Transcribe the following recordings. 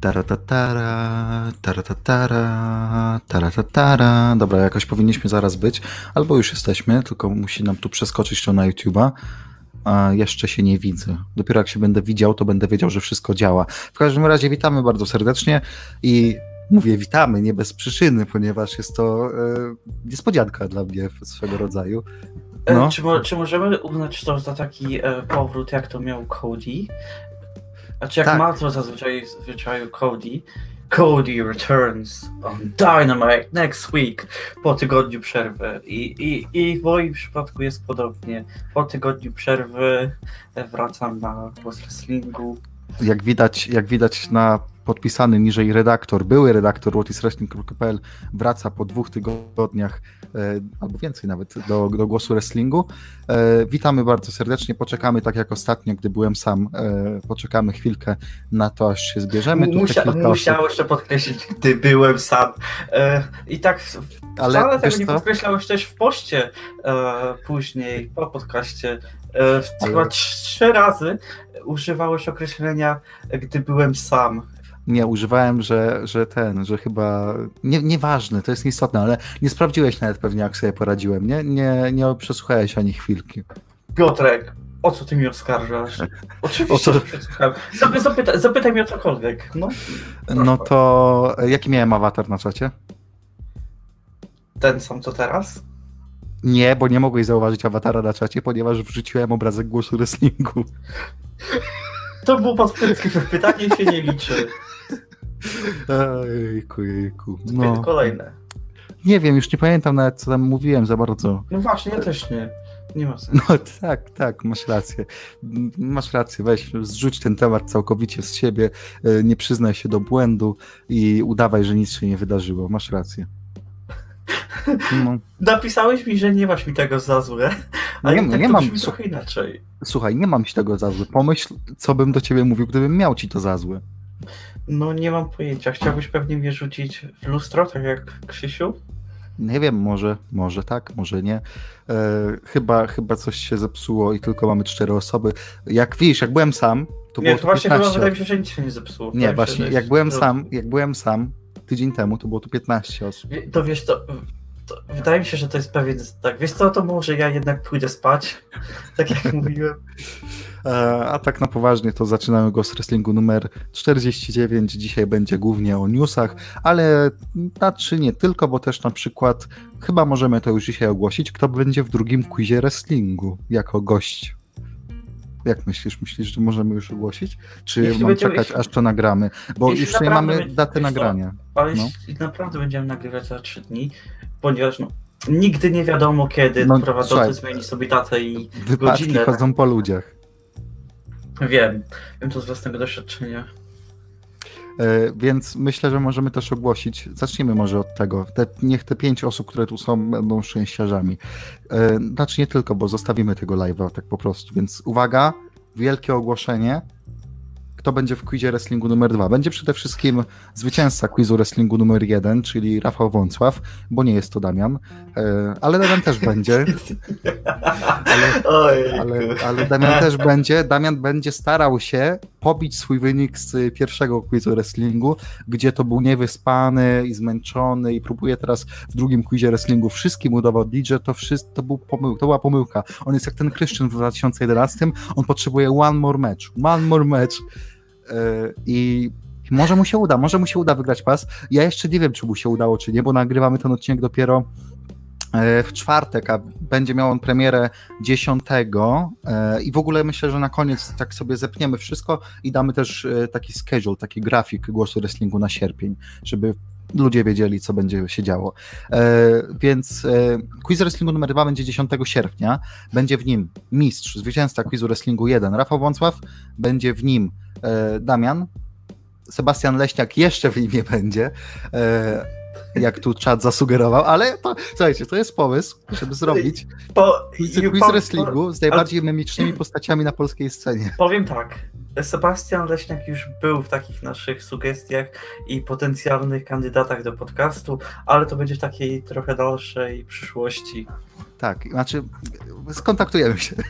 Taratatara, taratatara, taratatara. Dobra, jakoś powinniśmy zaraz być, albo już jesteśmy, tylko musi nam tu przeskoczyć to na YouTube'a. A jeszcze się nie widzę. Dopiero jak się będę widział, to będę wiedział, że wszystko działa. W każdym razie witamy bardzo serdecznie i mówię witamy, nie bez przyczyny, ponieważ jest to e, niespodzianka dla mnie swego rodzaju. E, No. Czy, czy możemy uznać to za taki e, powrót, jak to miał Cody? Znaczy jak Tak. ma to zazwyczaj w zwyczaju Cody. Cody returns on Dynamite next week po tygodniu przerwy. I, i, I w moim przypadku jest podobnie. Po tygodniu przerwy wracam na głos wrestlingu. jak widać, jak widać na podpisany niżej redaktor, były redaktor whatiswrestling.pl wraca po dwóch tygodniach, e, albo więcej nawet, do, do głosu wrestlingu. E, witamy bardzo serdecznie, poczekamy tak jak ostatnio, gdy byłem sam, e, poczekamy chwilkę na to, aż się zbierzemy. Musia, musiałeś to podkreślić, gdy byłem sam. I tak Ale wcale tego nie podkreślałeś też w poście później, po podcaście. Ale- Chyba trz- trzy razy używałeś określenia, gdy byłem sam. Nie, używałem, że, że ten, że chyba. Nie, nieważne, to jest nieistotne, ale nie sprawdziłeś nawet pewnie, jak sobie poradziłem. Nie, nie, nie przesłuchałeś ani chwilki. Piotrek, o co ty mi oskarżasz? Oczywiście, O co- że przesłuchałem. Zapy, zapytaj, zapytaj mnie o cokolwiek. No, No to jaki miałem awatar na czacie? ten sam co teraz? Nie, bo nie mogłeś zauważyć awatara na czacie, ponieważ wrzuciłem obrazek głosu wrestlingu. To było podchwytliwe pytanie się nie liczy. Ejku, jejku. No. Kolejne. nie wiem, już nie pamiętam nawet, co tam mówiłem za bardzo. No właśnie, ja też nie. Nie ma sensu. No tak, tak, masz rację. Masz rację, weź, zrzuć ten temat całkowicie z siebie, e, nie przyznaj się do błędu i udawaj, że nic się nie wydarzyło. Masz rację. No. Napisałeś mi, że nie masz mi tego za złe. A Nie, tak nie mam. trochę inaczej. Słuchaj, nie mam ci tego za złe. Pomyśl, co bym do ciebie mówił, gdybym miał ci to za złe. No nie mam pojęcia. Chciałbyś pewnie mnie rzucić w lustro, tak jak Krzysiu? Nie wiem, może, może tak, może nie. E, chyba, chyba coś się zepsuło i tylko mamy cztery osoby. Jak widzisz, jak byłem sam, to nie, było to właśnie 15 chyba wydaje mi się, że nic się nie zepsuło. Nie, właśnie, jak byłem sam, jak byłem sam tydzień temu, to było tu 15 osób. To wiesz co, to wydaje mi się, że to jest pewien tak. Wiesz co, to może ja jednak pójdę spać, tak jak mówiłem. E, A tak na poważnie to zaczynamy go z wrestlingu numer 49. Dzisiaj będzie głównie o newsach, ale znaczy nie tylko, bo też na przykład chyba możemy to już dzisiaj ogłosić, kto będzie w drugim quizie wrestlingu jako gość. Jak myślisz? Myślisz, że możemy już ogłosić? Czy Jeśli mam czekać, jeśli- aż to nagramy? Bo już naprawdę mamy będzie- co? nagrania. Ale No. jeśli naprawdę będziemy nagrywać za trzy dni, ponieważ no, nigdy nie wiadomo kiedy No, prowadzący słuchaj. zmieni sobie datę i Wypadki godzinę. chodzą po ludziach. Wiem, wiem to z własnego doświadczenia. E, Więc myślę, że możemy też ogłosić. Zacznijmy może od tego. Te, niech te pięć osób, które tu są, będą szczęściarzami. E, Znaczy nie tylko, bo zostawimy tego live'a tak po prostu. Więc uwaga, wielkie ogłoszenie. Kto będzie w quizie wrestlingu numer dwa? Będzie przede wszystkim zwycięzca quizu wrestlingu numer jeden, czyli Rafał Wącław, bo nie jest to Damian. E, Ale Damian też będzie. Ale ale, ale Damian też będzie. Damian będzie starał się pobić swój wynik z pierwszego quizu wrestlingu, gdzie to był niewyspany i zmęczony i próbuje teraz w drugim quizie wrestlingu wszystkim udowodnić, że to wszystko to, był pomył, to była pomyłka. On jest jak ten Christian w 2011, on potrzebuje one more match, one more match i może mu się uda, może mu się uda wygrać pas. Ja jeszcze nie wiem, czy mu się udało, czy nie, bo nagrywamy ten odcinek dopiero e, w czwartek, a będzie miał on premierę 10 e, i w ogóle myślę, że na koniec tak sobie zepniemy wszystko i damy też e, taki schedule, taki grafik głosu wrestlingu na sierpień, żeby ludzie wiedzieli, co będzie się działo. Więc quiz wrestlingu numer 2 będzie 10 sierpnia, będzie w nim mistrz, zwycięzca quizu wrestlingu 1 Rafał Wącław, będzie w nim Damian, Sebastian Leśniak jeszcze w nim nie będzie, e, jak tu czat zasugerował, ale to, słuchajcie, to jest pomysł, żeby zrobić Po, quiz, wrestlingu z najbardziej memicznymi postaciami na polskiej scenie. Powiem tak. Sebastian Leśniak już był w takich naszych sugestiach i potencjalnych kandydatach do podcastu, ale to będzie w takiej trochę dalszej przyszłości. Tak, znaczy skontaktujemy się.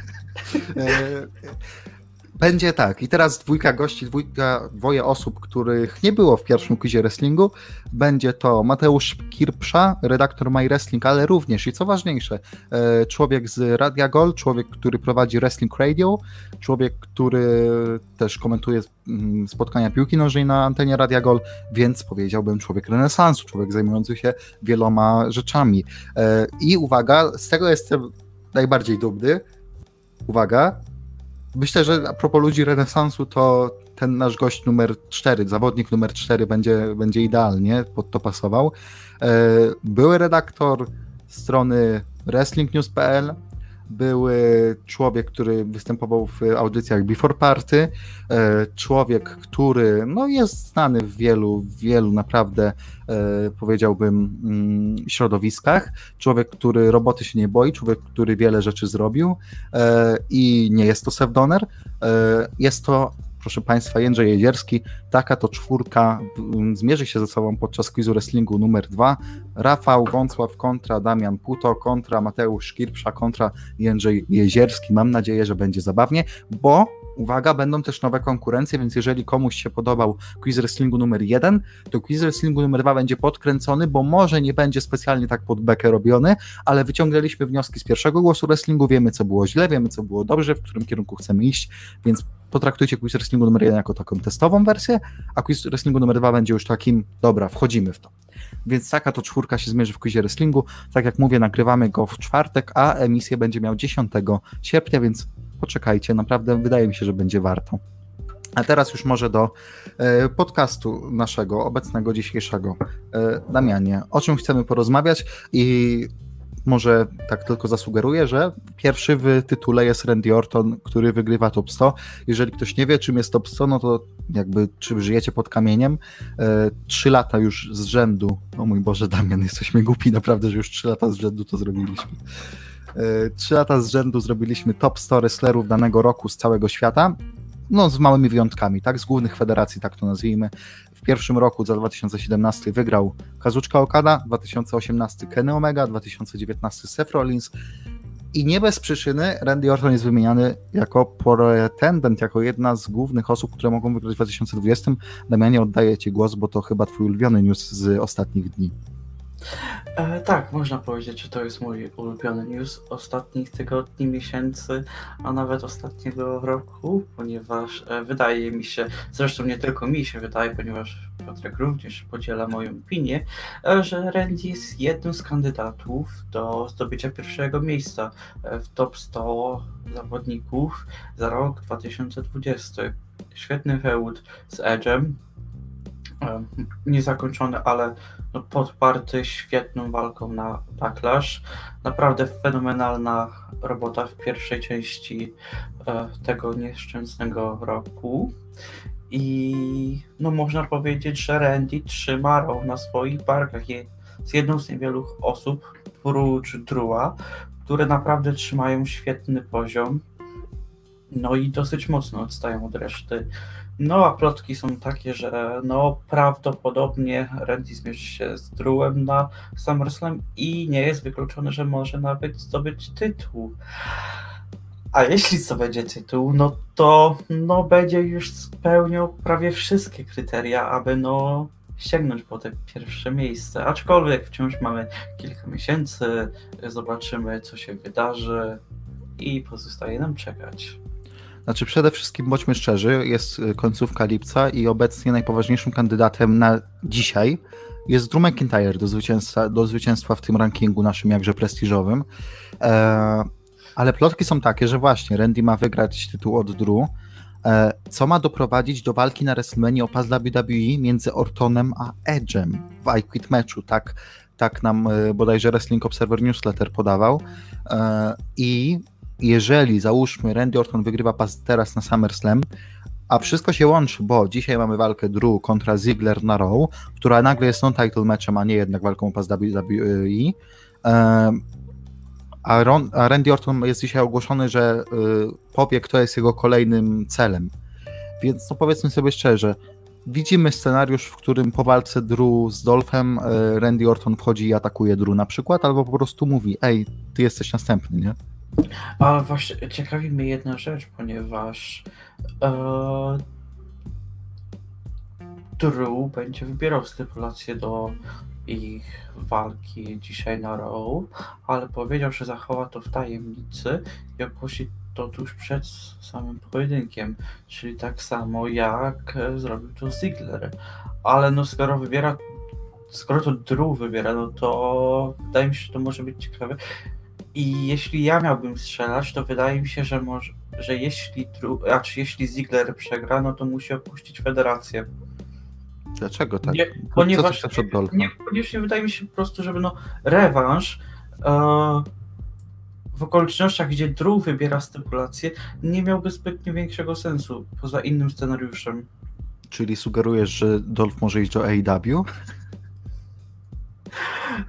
Będzie tak. I teraz dwójka gości, dwójka, dwoje osób, których nie było w pierwszym quizie wrestlingu. Będzie to Mateusz Kirpsza, redaktor My Wrestling, ale również i co ważniejsze, e, człowiek z Radia Gold, człowiek, który prowadzi Wrestling Radio, człowiek, który też komentuje mm, spotkania piłki nożnej na antenie Radia Gold, więc powiedziałbym człowiek renesansu, człowiek zajmujący się wieloma rzeczami. E, I uwaga, z tego jestem najbardziej dumny. Uwaga, Myślę, że a propos ludzi renesansu, to ten nasz gość numer 4, zawodnik numer 4 będzie, będzie idealnie pod to pasował. E, były redaktor strony wrestlingnews.pl, były człowiek, który występował w audycjach Before Party, e, człowiek, który no, jest znany w wielu, wielu naprawdę e, powiedziałbym mm, środowiskach, człowiek, który roboty się nie boi, człowiek, który wiele rzeczy zrobił e, i nie jest to Sevdoner, jest to proszę Państwa, Jędrzej Jedzierski. Taka to czwórka zmierzy się ze sobą podczas quizu wrestlingu numer dwa. Rafał Wącław kontra Damian Puto, kontra Mateusz Kirpsza, kontra Jędrzej Jezierski. Mam nadzieję, że będzie zabawnie, bo uwaga, będą też nowe konkurencje, więc jeżeli komuś się podobał quiz wrestlingu numer jeden, to quiz wrestlingu numer dwa będzie podkręcony, bo może nie będzie specjalnie tak pod bekę robiony, ale wyciągnęliśmy wnioski z pierwszego głosu wrestlingu, wiemy co było źle, wiemy co było dobrze, w którym kierunku chcemy iść, więc potraktujcie quiz wrestlingu numer jeden jako taką testową wersję, a quiz wrestlingu numer dwa będzie już takim, dobra, wchodzimy w to. Więc taka to czwórka się zmierzy w quizie wrestlingu. Tak jak mówię, nagrywamy go w czwartek, a emisję będzie miał 10 sierpnia, więc poczekajcie, naprawdę wydaje mi się, że będzie warto. A teraz już może do e, podcastu naszego, obecnego, dzisiejszego. E, Damianie, o czym chcemy porozmawiać i może tak tylko zasugeruję, że pierwszy w tytule jest Randy Orton, który wygrywa top 100. Jeżeli ktoś nie wie, czym jest top 100, no to jakby czy żyjecie pod kamieniem. E, trzy lata już z rzędu, o mój Boże, Damian, jesteśmy głupi, naprawdę, że już trzy lata z rzędu to zrobiliśmy. E, trzy lata z rzędu zrobiliśmy top 100 wrestlerów danego roku z całego świata. No, z małymi wyjątkami, tak? Z głównych federacji, tak to nazwijmy. W pierwszym roku, za 2017, wygrał Kazuczka Okada, 2018 Kenny Omega, 2019 Seth Rollins. I nie bez przyczyny Randy Orton jest wymieniany jako pretendent, jako jedna z głównych osób, które mogą wygrać w 2020. Damianie, oddaję Ci głos, bo to chyba Twój ulubiony news z ostatnich dni. E, tak, można powiedzieć, że to jest mój ulubiony news ostatnich tygodni, miesięcy, a nawet ostatniego roku, ponieważ e, wydaje mi się, zresztą nie tylko mi się wydaje, ponieważ Piotrek również podziela moją opinię, e, że Randy jest jednym z kandydatów do zdobycia pierwszego miejsca e, w top 100 zawodników za rok 2020. Świetny feud z Edge'em, niezakończony, ale no podparty świetną walką na Backlash. Naprawdę fenomenalna robota w pierwszej części e, tego nieszczęsnego roku. I no można powiedzieć, że Randy trzyma na swoich barkach. Jest jedną z niewielu osób, prócz Drua, które naprawdę trzymają świetny poziom. No i dosyć mocno odstają od reszty. No a plotki są takie, że no prawdopodobnie Randy zmierzy się z Drewem na SummerSlam i nie jest wykluczone, że może nawet zdobyć tytuł. A jeśli zdobędzie tytuł, no to no będzie już spełniał prawie wszystkie kryteria, aby no sięgnąć po te pierwsze miejsce. Aczkolwiek wciąż mamy kilka miesięcy, zobaczymy co się wydarzy i pozostaje nam czekać. Znaczy przede wszystkim bądźmy szczerzy, jest y, końcówka lipca i obecnie najpoważniejszym kandydatem na dzisiaj jest Drew McIntyre do zwycięstwa, do zwycięstwa w tym rankingu naszym jakże prestiżowym. E, ale plotki są takie, że właśnie Randy ma wygrać tytuł od Drew, e, co ma doprowadzić do walki na WrestleMania o pas WWE między Ortonem a Edge'em w I Quit meczu, tak, tak nam e, bodajże Wrestling Observer Newsletter podawał. E, I jeżeli załóżmy Randy Orton wygrywa pas teraz na SummerSlam, a wszystko się łączy, bo dzisiaj mamy walkę Drew kontra Ziggler na Raw, która nagle jest non-title matchem, a nie jednak walką o pas WWE. A, Ron, a Randy Orton jest dzisiaj ogłoszony, że y, powie, kto jest jego kolejnym celem. Więc no powiedzmy sobie szczerze, widzimy scenariusz, w którym po walce Drew z Dolphem y, Randy Orton wchodzi i atakuje Drew na przykład, albo po prostu mówi, ej, ty jesteś następny, nie? A właśnie ciekawi mnie jedna rzecz, ponieważ e, Drew będzie wybierał stypulację do ich walki dzisiaj na Raw, ale powiedział, że zachowa to w tajemnicy i ogłosi to tuż przed samym pojedynkiem, czyli tak samo jak e, zrobił to Ziggler. Ale no skoro wybiera, skoro to Drew wybiera, no to wydaje mi się, że to może być ciekawe. I jeśli ja miałbym strzelać, to wydaje mi się, że może, że jeśli, a czy jeśli Ziggler przegra, no to musi opuścić federację. Dlaczego tak? Nie, ponieważ Dolpha? niekoniecznie wydaje mi się po prostu, żeby no rewanż e, w okolicznościach, gdzie Drew wybiera stypulację, nie miałby zbytnio większego sensu poza innym scenariuszem. Czyli sugerujesz, że Dolph może iść do AEW?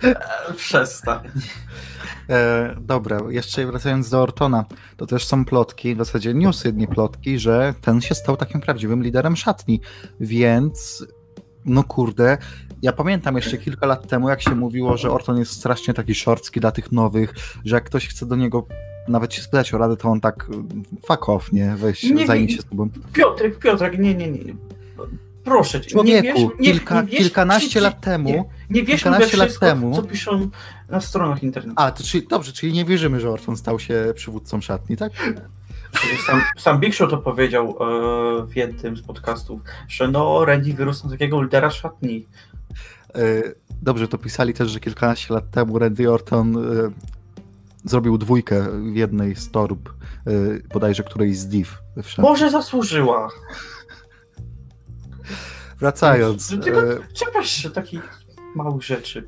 Przestań. E, dobra, jeszcze wracając do Ortona, to też są plotki, w zasadzie newsy, nie plotki, że ten się stał takim prawdziwym liderem szatni, więc no kurde, ja pamiętam jeszcze kilka lat temu, jak się mówiło, że Orton jest strasznie taki szorstki dla tych nowych, że jak ktoś chce do niego nawet się spytać o radę, to on tak fuck off, nie, weź, Nie, zajmij się z tobą. Piotrek, Piotrek, nie, nie, nie. Proszę cię, Człowieku, nie wierz, nie, kilka, nie wierz, kilkanaście nie, lat temu, Nie, nie wierz we kilkanaście lat wszystko, temu- co piszą na stronach internetowych. a, to czyli, dobrze, czyli nie wierzymy, że Orton stał się przywódcą szatni, tak? Sam, sam Big Show to powiedział e, w jednym z podcastów, że no Randy wyrósł na takiego lidera szatni. E, Dobrze, to pisali też, że kilkanaście lat temu Randy Orton e, zrobił dwójkę w jednej z torb, e, bodajże którejś z div. Może zasłużyła. Wracając, Tylko e, czepiasz się takich małych rzeczy.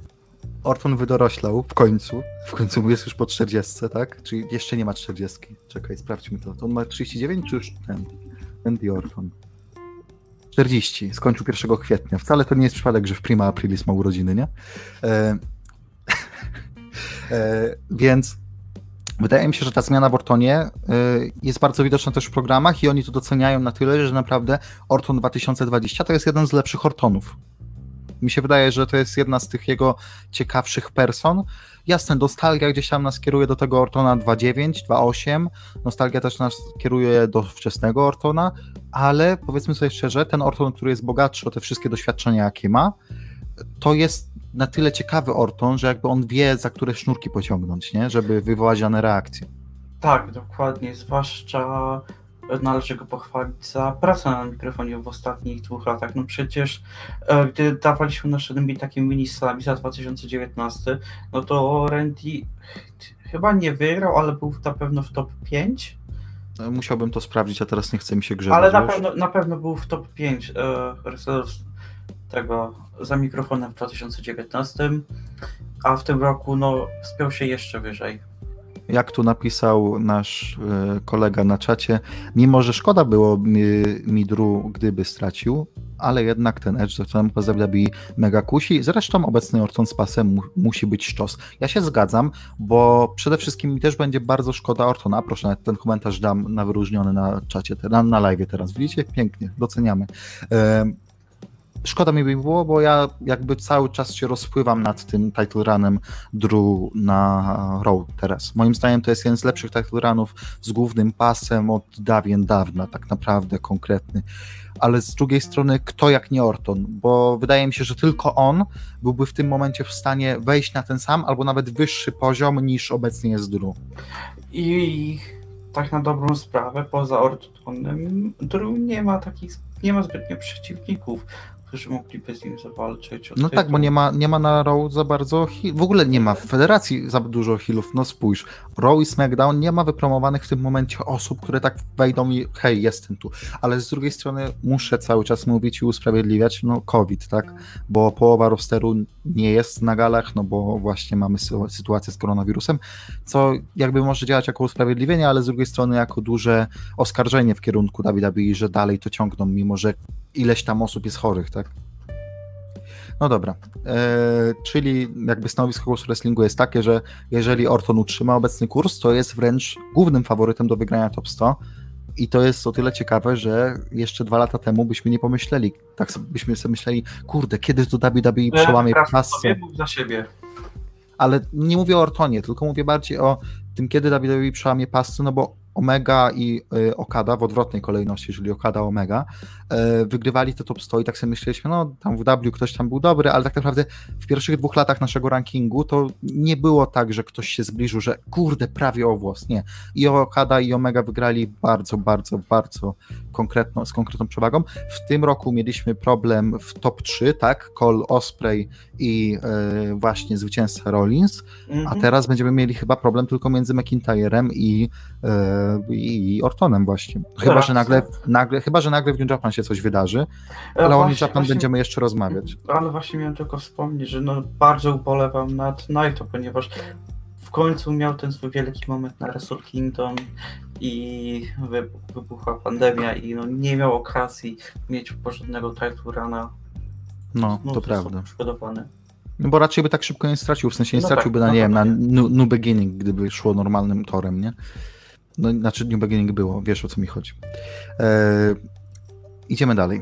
Orton wydoroślał w końcu. W końcu jest już po 40, tak? Czyli jeszcze nie ma 40. Czekaj, sprawdźmy to. To on ma 39 czy już ten? Randy Orton. 40. Skończył 1 kwietnia. Wcale to nie jest przypadek, że w Prima Aprilis ma urodziny, nie? E, e, więc wydaje mi się, że ta zmiana w Ortonie e, jest bardzo widoczna też w programach i oni to doceniają na tyle, że naprawdę Orton 2020 to jest jeden z lepszych Ortonów. Mi się wydaje, że to jest jedna z tych jego ciekawszych person. Jasne, nostalgia gdzieś tam nas kieruje do tego Ortona 2.9, 2.8. Nostalgia też nas kieruje do wczesnego Ortona, ale powiedzmy sobie szczerze, ten Orton, który jest bogatszy o te wszystkie doświadczenia, jakie ma, to jest na tyle ciekawy Orton, że jakby on wie, za które sznurki pociągnąć, nie? żeby wywołać dane reakcje. Tak, dokładnie. Zwłaszcza należy go pochwalić za pracę na mikrofonie w ostatnich dwóch latach. No przecież e, gdy dawaliśmy na Shadowbee takie mini slami za 2019, no to Randy ch- chyba nie wygrał, ale był na pewno w top 5. Musiałbym to sprawdzić, a teraz nie chce mi się grzebać. Ale na pewno, na pewno był w top 5 e, tego za mikrofonem w 2019, a w tym roku no spiął się jeszcze wyżej. jak tu napisał nasz e, kolega na czacie, mimo że szkoda było mi, mi Drew, gdyby stracił, ale jednak ten Edge za którym WWE mega kusi. Zresztą obecny Orton z pasem mu, musi być sztos. Ja się zgadzam, bo przede wszystkim mi też będzie bardzo szkoda Ortona. Proszę, nawet ten komentarz dam na wyróżniony na czacie, na, na live teraz. Widzicie? Pięknie, doceniamy. Em, Szkoda mi by było, bo ja jakby cały czas się rozpływam nad tym title runem Drew na Raw teraz. Moim zdaniem to jest jeden z lepszych title runów z głównym pasem od dawien dawna, tak naprawdę konkretny. Ale z drugiej strony, kto jak nie Orton? Bo wydaje mi się, że tylko on byłby w tym momencie w stanie wejść na ten sam albo nawet wyższy poziom niż obecnie jest Drew. I tak na dobrą sprawę, poza Ortonem, Drew nie ma takich, nie ma zbytnio przeciwników, którzy mogliby z nim zawalczyć. No tak, bo nie ma, nie ma na Raw za bardzo, w ogóle nie ma w federacji za dużo healów, no spójrz, Raw i SmackDown nie ma wypromowanych w tym momencie osób, które tak wejdą i hej, jestem tu, ale z drugiej strony muszę cały czas mówić i usprawiedliwiać, no COVID, tak, bo połowa rosteru nie jest na galach, no bo właśnie mamy sy- sytuację z koronawirusem, co jakby może działać jako usprawiedliwienie, ale z drugiej strony jako duże oskarżenie w kierunku WWE, że dalej to ciągną, mimo że ileś tam osób jest chorych, tak? No dobra, e, czyli jakby stanowisko głosu wrestlingu jest takie, że jeżeli Orton utrzyma obecny kurs, to jest wręcz głównym faworytem do wygrania top 100 i to jest o tyle ciekawe, że jeszcze dwa lata temu byśmy nie pomyśleli, tak byśmy sobie myśleli, kurde, kiedy to WWE przełamie mów za siebie. ale nie mówię o Ortonie, tylko mówię bardziej o tym kiedy WWE przełamie pasy, no bo Omega i y, Okada w odwrotnej kolejności, czyli Okada Omega, y, wygrywali te top 100 i tak sobie myśleliśmy, no tam w W ktoś tam był dobry, ale tak naprawdę w pierwszych dwóch latach naszego rankingu to nie było tak, że ktoś się zbliżył, że kurde, prawie o włos, nie. I Okada i Omega wygrali bardzo, bardzo, bardzo konkretną, z konkretną przewagą. W tym roku mieliśmy problem w top 3, tak, Cole Osprey i y, właśnie zwycięzca Rollins, Mhm. a teraz będziemy mieli chyba problem tylko między McIntyrem i, e, i Ortonem właśnie. Chyba, Tak. że nagle, nagle, chyba, że nagle w New Japan się coś wydarzy, ale o New Właśnie- Japan właśnie- będziemy jeszcze rozmawiać. Ale właśnie miałem tylko wspomnieć, że no bardzo ubolewam nad Naito, ponieważ w końcu miał ten swój wielki moment na Wrestle Kingdom i wy, wybuchła pandemia i no nie miał okazji mieć porządnego title runa. No, to prawda. Przygodowany. No bo raczej by tak szybko nie stracił, w sensie nie No straciłby tak, na, nie wiem, na no new, new Beginning, gdyby szło normalnym torem, nie? No, znaczy New Beginning było, wiesz o co mi chodzi. E, idziemy dalej.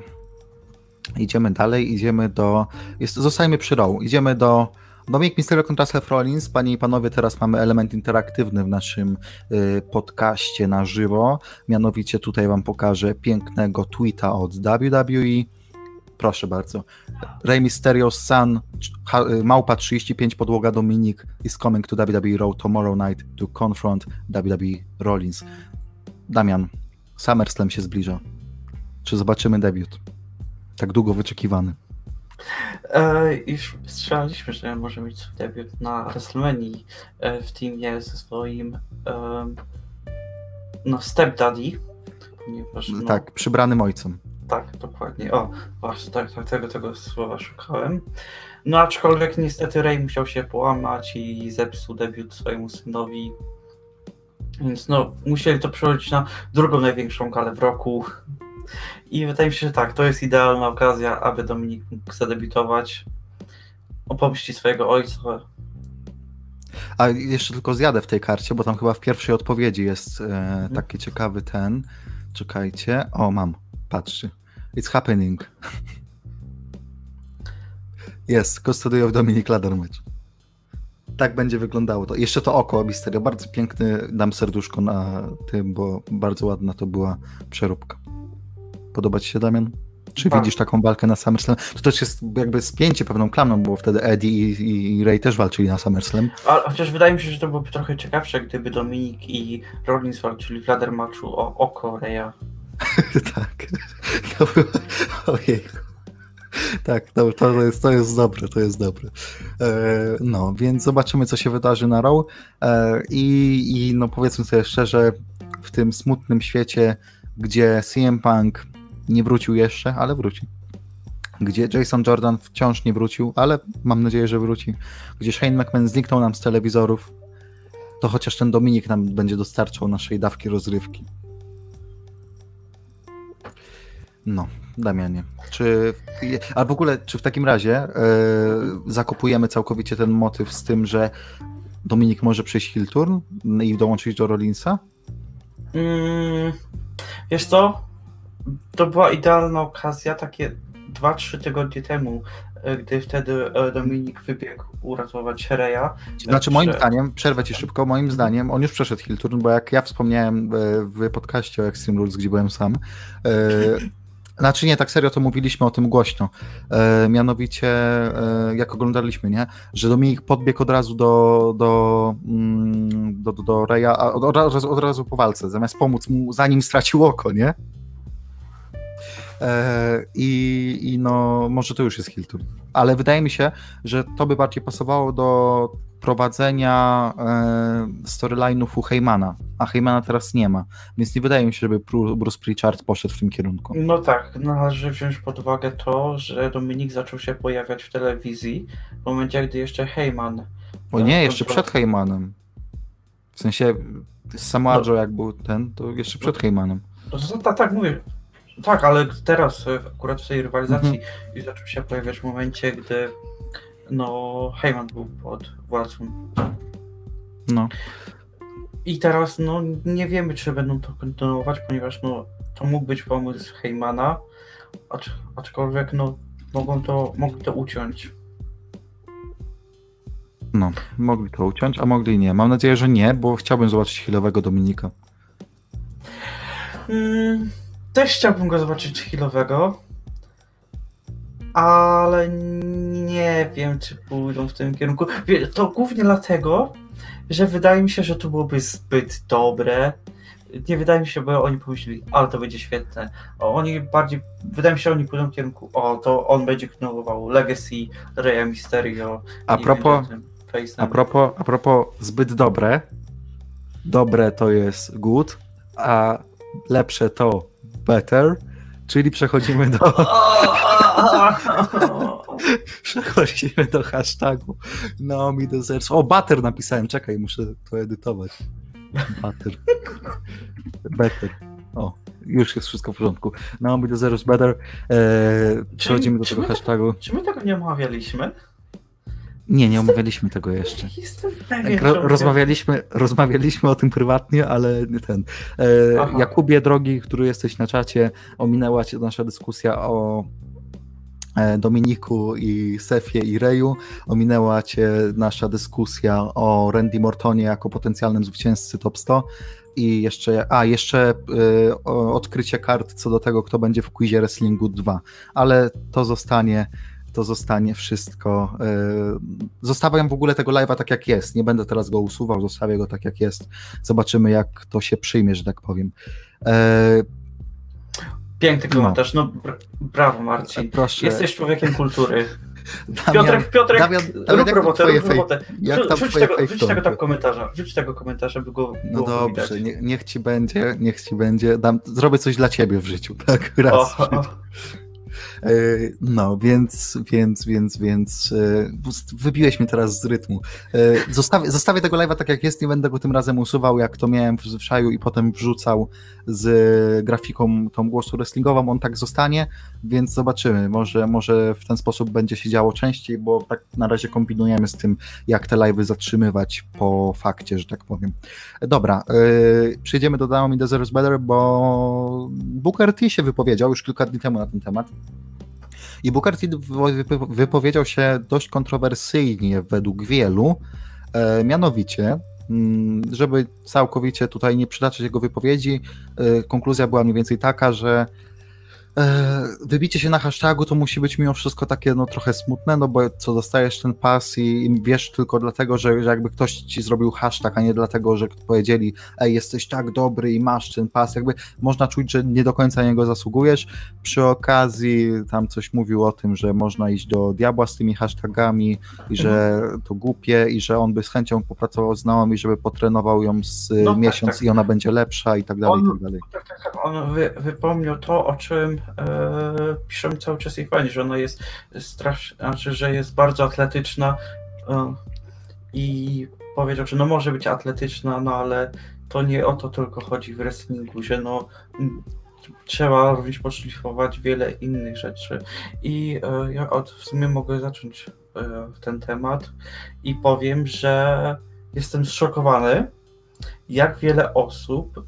Idziemy dalej, idziemy do... Jest, zostajmy przy Raw. Idziemy do Dominik Mysterio kontra Seth Rollins. Panie i panowie, teraz mamy element interaktywny w naszym y, podcaście na żywo. Mianowicie tutaj wam pokażę pięknego tweeta od WWE. Proszę bardzo. Rey Mysterio's son, ha, y, Małpa 35, podłoga Dominik is coming to WWE Raw tomorrow night to confront WWE Rollins. Damian, SummerSlam się zbliża. Czy zobaczymy debiut? Tak długo wyczekiwany. E, już strzelaliśmy, że może mieć swój debiut na WrestleMania e, w teamie ze swoim e, no stepdaddy, ponieważ no, Tak, przybranym ojcem. Tak, dokładnie. O, właśnie, tak, tak tego, tego słowa szukałem. No aczkolwiek niestety Ray musiał się połamać i zepsuł debiut swojemu synowi. Więc no, musieli to przełożyć na drugą największą galę w roku. I wydaje mi się, że tak, to jest idealna okazja, aby Dominik mógł zadebiutować. Opomści swojego ojca. A jeszcze tylko zjadę w tej karcie, bo tam chyba w pierwszej odpowiedzi jest e, taki ciekawy ten. Czekajcie. O, mam. Patrzcie. It's happening. Jest. Custody of Dominic Ladder match. Tak będzie wyglądało to. Jeszcze to oko Misterio. Bardzo piękny. Dam serduszko na tym, bo bardzo ładna to była przeróbka. Podoba ci się, Damian? Czy Bardzo. widzisz taką walkę na SummerSlam? To też jest jakby spięcie pewną klamną, bo wtedy Eddie i, i Ray też walczyli na SummerSlam. A, chociaż wydaje mi się, że to byłoby trochę ciekawsze, gdyby Dominik i Rollins walczyli w ladder matchu o oko Raya. tak. To było... Ojejku. Tak, to, to, jest, to jest dobre, to jest dobre. E, no, więc zobaczymy, co się wydarzy na Raw. E, i, I no powiedzmy sobie szczerze, w tym smutnym świecie, gdzie CM Punk nie wrócił jeszcze, ale wróci. Gdzie Jason Jordan wciąż nie wrócił, ale mam nadzieję, że wróci. Gdzie Shane McMahon zniknął nam z telewizorów, to chociaż ten Dominik nam będzie dostarczał naszej dawki rozrywki. No, Damianie, czy, a w ogóle, czy w takim razie e, zakopujemy całkowicie ten motyw z tym, że Dominik może przyjść heel turn i dołączyć do Rollinsa? Mm, wiesz co? To była idealna okazja, takie 2-3 tygodnie temu, e, gdy wtedy e, Dominik wybiegł uratować Reya. Znaczy moim zdaniem, przerwę ci szybko, moim zdaniem on już przeszedł heel turn, bo jak ja wspomniałem w podcaście o Extreme Rules, gdzie byłem sam, znaczy nie, tak serio to mówiliśmy o tym głośno, e, mianowicie e, jak oglądaliśmy, nie, że Dominik podbiegł od razu do do, mm, do, do, do Reya, a od, od, razu, od razu po walce, zamiast pomóc mu, zanim stracił oko, nie? E, I, I no, może to już jest heel turn. Ale wydaje mi się, że to by bardziej pasowało do prowadzenia e, storyline'ów u Heymana, a Heymana teraz nie ma, więc nie wydaje mi się, żeby Bru- Bruce Pritchard poszedł w tym kierunku. No tak, należy wziąć pod uwagę to, że Dominik zaczął się pojawiać w telewizji w momencie, gdy jeszcze Heyman. O nie, jeszcze kontrol- przed Heymanem. W sensie Samoa No. Jak był ten, to jeszcze przed Heymanem. No to, tak, tak, mówię. Tak, ale teraz e, akurat w tej rywalizacji Mhm. już zaczął się pojawiać w momencie, gdy no Heyman był pod władzą. No. I teraz no nie wiemy, czy będą to kontynuować, ponieważ no to mógł być pomysł Heymana, acz, aczkolwiek no mogą to, mogli to uciąć. No, mogli to uciąć, a mogli nie. Mam nadzieję, że nie, bo chciałbym zobaczyć chwilowego Dominika. Mm, też chciałbym go zobaczyć chwilowego, ale nie wiem, czy pójdą w tym kierunku. To głównie dlatego, że wydaje mi się, że to byłoby zbyt dobre. Nie wydaje mi się, bo oni pomyśleli, ale to będzie świetne. Oni bardziej, wydaje mi się, że oni pójdą w kierunku, o, to on będzie kontynuował Legacy, Raya Mysterio. A propos, a propos, a propos zbyt dobre, dobre to jest good, a lepsze to better, czyli przechodzimy do, przechodzimy do hashtagu Naomi Deserts. O, butter napisałem, czekaj, muszę to edytować. Butter. Better. O, już jest wszystko w porządku. Naomi Deserts better. Eee, przechodzimy do tego hashtagu. Czy my tego nie omawialiśmy? Nie, nie omawialiśmy tego jeszcze. Jestem pewien, Ro, że- rozmawialiśmy, rozmawialiśmy o tym prywatnie, ale nie ten. E. Jakubie, drogi, który jesteś na czacie, ominęła cię nasza dyskusja o e, Dominiku i Sefie i Reju. Ominęła cię nasza dyskusja o Randy Mortonie jako potencjalnym zwycięzcy top 100. I jeszcze, a jeszcze o- odkrycie kart co do tego, kto będzie w quizie Wrestlingu 2. Ale to zostanie to zostanie wszystko. Yy, zostawiam w ogóle tego live'a tak jak jest. Nie będę teraz go usuwał, zostawię go tak jak jest. Zobaczymy, jak to się przyjmie, że tak powiem. Yy, Piękny komentarz, no br- brawo Marcin. proszę. Jesteś człowiekiem kultury. Damian, Piotrek, Piotrek, Damian, rób Damian, jak robotę, rób robotę. jak tam Rzuć tego, rzuć tego tam komentarza, rzuć tego komentarza, by go No dobrze, nie, niech ci będzie, niech ci będzie. Dam, zrobię coś dla ciebie w życiu, tak? Raz. O, o, No, więc, więc, więc, więc yy, wybiłeś mnie teraz z rytmu. Yy, Zostawię, zostawię tego live'a tak jak jest, nie będę go tym razem usuwał, jak to miałem w zwyczaju i potem wrzucał z grafiką tą głosu wrestlingową, on tak zostanie, więc zobaczymy, może, może w ten sposób będzie się działo częściej, bo tak na razie kombinujemy z tym, jak te live'y zatrzymywać po fakcie, że tak powiem. Dobra, yy, przejdziemy do The Zero is Better, bo Booker T się wypowiedział już kilka dni temu na ten temat. I Booker T wypo- wypowiedział się dość kontrowersyjnie według wielu, e, mianowicie, mm, żeby całkowicie tutaj nie przytaczać jego wypowiedzi, e, konkluzja była mniej więcej taka, że wybicie się na hashtagu to musi być mimo wszystko takie no trochę smutne, no bo co dostajesz ten pas i, i wiesz tylko dlatego, że, że jakby ktoś ci zrobił hashtag, a nie dlatego, że powiedzieli ej, jesteś tak dobry i masz ten pas, jakby można czuć, że nie do końca na niego zasługujesz. Przy okazji tam coś mówił o tym, że można iść do diabła z tymi hashtagami i że to głupie i że on by z chęcią popracował z Naomi, żeby potrenował ją z No tak, miesiąc tak. i ona będzie lepsza i tak dalej, i On- tak dalej. Tak, tak, tak. On wy, wypomniał to, o czym e, piszą cały czas jej fani, że ona jest strasznie, znaczy, że jest bardzo atletyczna e, i powiedział, że no może być atletyczna, no ale to nie o to tylko chodzi w wrestlingu, że no trzeba również poszlifować wiele innych rzeczy. I e, ja od, w sumie mogę zacząć e, ten temat i powiem, że jestem zszokowany, jak wiele osób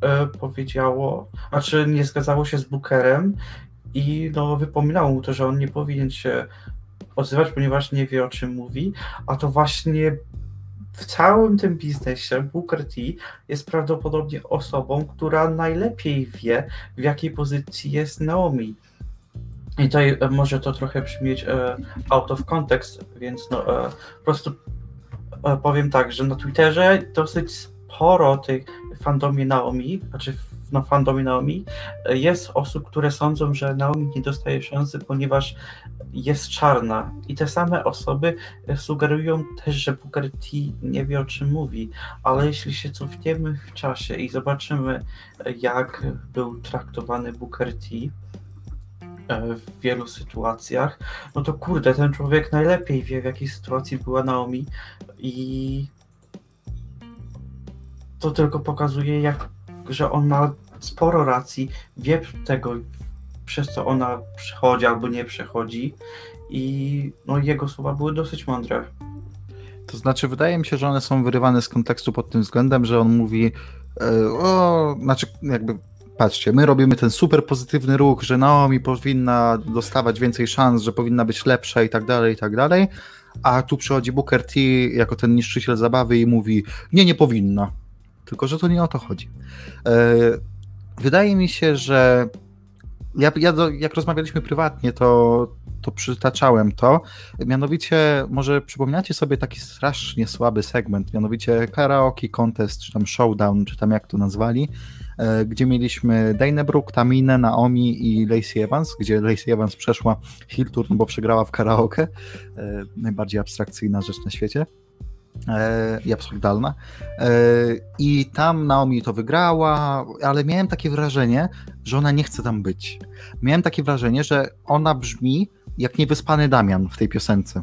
e, powiedziało, znaczy nie zgadzało się z Bookerem i no wypominało mu to, że on nie powinien się odzywać, ponieważ nie wie o czym mówi, a to właśnie w całym tym biznesie Booker T jest prawdopodobnie osobą, która najlepiej wie, w jakiej pozycji jest Naomi. I tutaj e, może to trochę brzmieć e, out of context, więc no, e, po prostu e, powiem tak, że na Twitterze dosyć sporo tych fandomie Naomi, znaczy na fandomie Naomi e, jest osób, które sądzą, że Naomi nie dostaje szansy, ponieważ jest czarna. I te same osoby e, sugerują też, że Booker T nie wie o czym mówi, ale jeśli się cofniemy w czasie i zobaczymy, e, jak był traktowany Booker T w wielu sytuacjach, no to kurde, ten człowiek najlepiej wie, w jakiej sytuacji była Naomi i to tylko pokazuje, jak, że on ma sporo racji, wie tego, przez co ona przechodzi albo nie przechodzi i no, jego słowa były dosyć mądre. To znaczy, wydaje mi się, że one są wyrywane z kontekstu pod tym względem, że on mówi, e, o, znaczy, jakby, patrzcie, my robimy ten super pozytywny ruch, że Naomi powinna dostawać więcej szans, że powinna być lepsza i tak dalej, i tak dalej, a tu przychodzi Booker T jako ten niszczyciel zabawy i mówi, nie, nie powinna. Tylko, że to nie o to chodzi. E, wydaje mi się, że ja, ja do, jak rozmawialiśmy prywatnie, to, to przytaczałem to. Mianowicie, może przypomniacie sobie taki strasznie słaby segment, mianowicie karaoke contest, czy tam showdown, czy tam jak to nazwali, e, gdzie mieliśmy Dane Brooke, Taminę, Naomi i Lacey Evans, gdzie Lacey Evans przeszła no bo przegrała w karaoke. E, najbardziej abstrakcyjna rzecz na świecie i absurdalna. I tam Naomi to wygrała, ale miałem takie wrażenie, że ona nie chce tam być. Miałem takie wrażenie, że ona brzmi jak niewyspany Damian w tej piosence.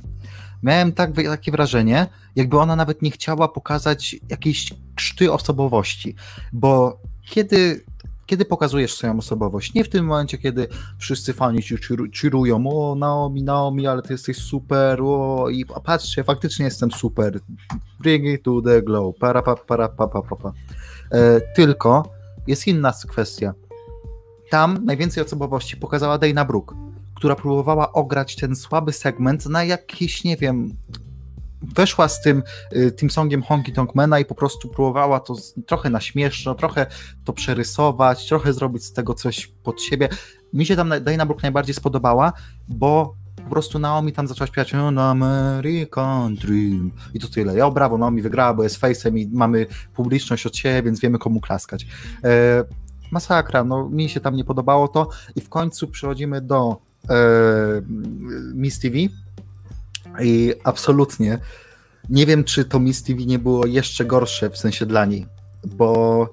Miałem tak, takie wrażenie, jakby ona nawet nie chciała pokazać jakiejś krzty osobowości, bo kiedy kiedy pokazujesz swoją osobowość. Nie w tym momencie, kiedy wszyscy fani ci cheerują, o Naomi, Naomi, ale ty jesteś super, o i patrzcie, faktycznie jestem super. Bring it to the glow. Para, pa, para, pa, pa, pa, pa. E, tylko jest inna kwestia. Tam najwięcej osobowości pokazała Dana Brooke która próbowała ograć ten słaby segment na jakiś, nie wiem, weszła z tym, y, tym songiem Honky Tonk Mana i po prostu próbowała to trochę na śmieszno, trochę to przerysować, trochę zrobić z tego coś pod siebie. Mi się tam Dana Brooke najbardziej spodobała, bo po prostu Naomi tam zaczęła śpiewać American Dream i to tyle. Ja brawo, Naomi wygrała, bo jest face'em i mamy publiczność od siebie, więc wiemy komu klaskać. E, masakra, no mi się tam nie podobało to i w końcu przechodzimy do e, Miss TV i absolutnie nie wiem, czy to Miss TV nie było jeszcze gorsze w sensie dla niej, bo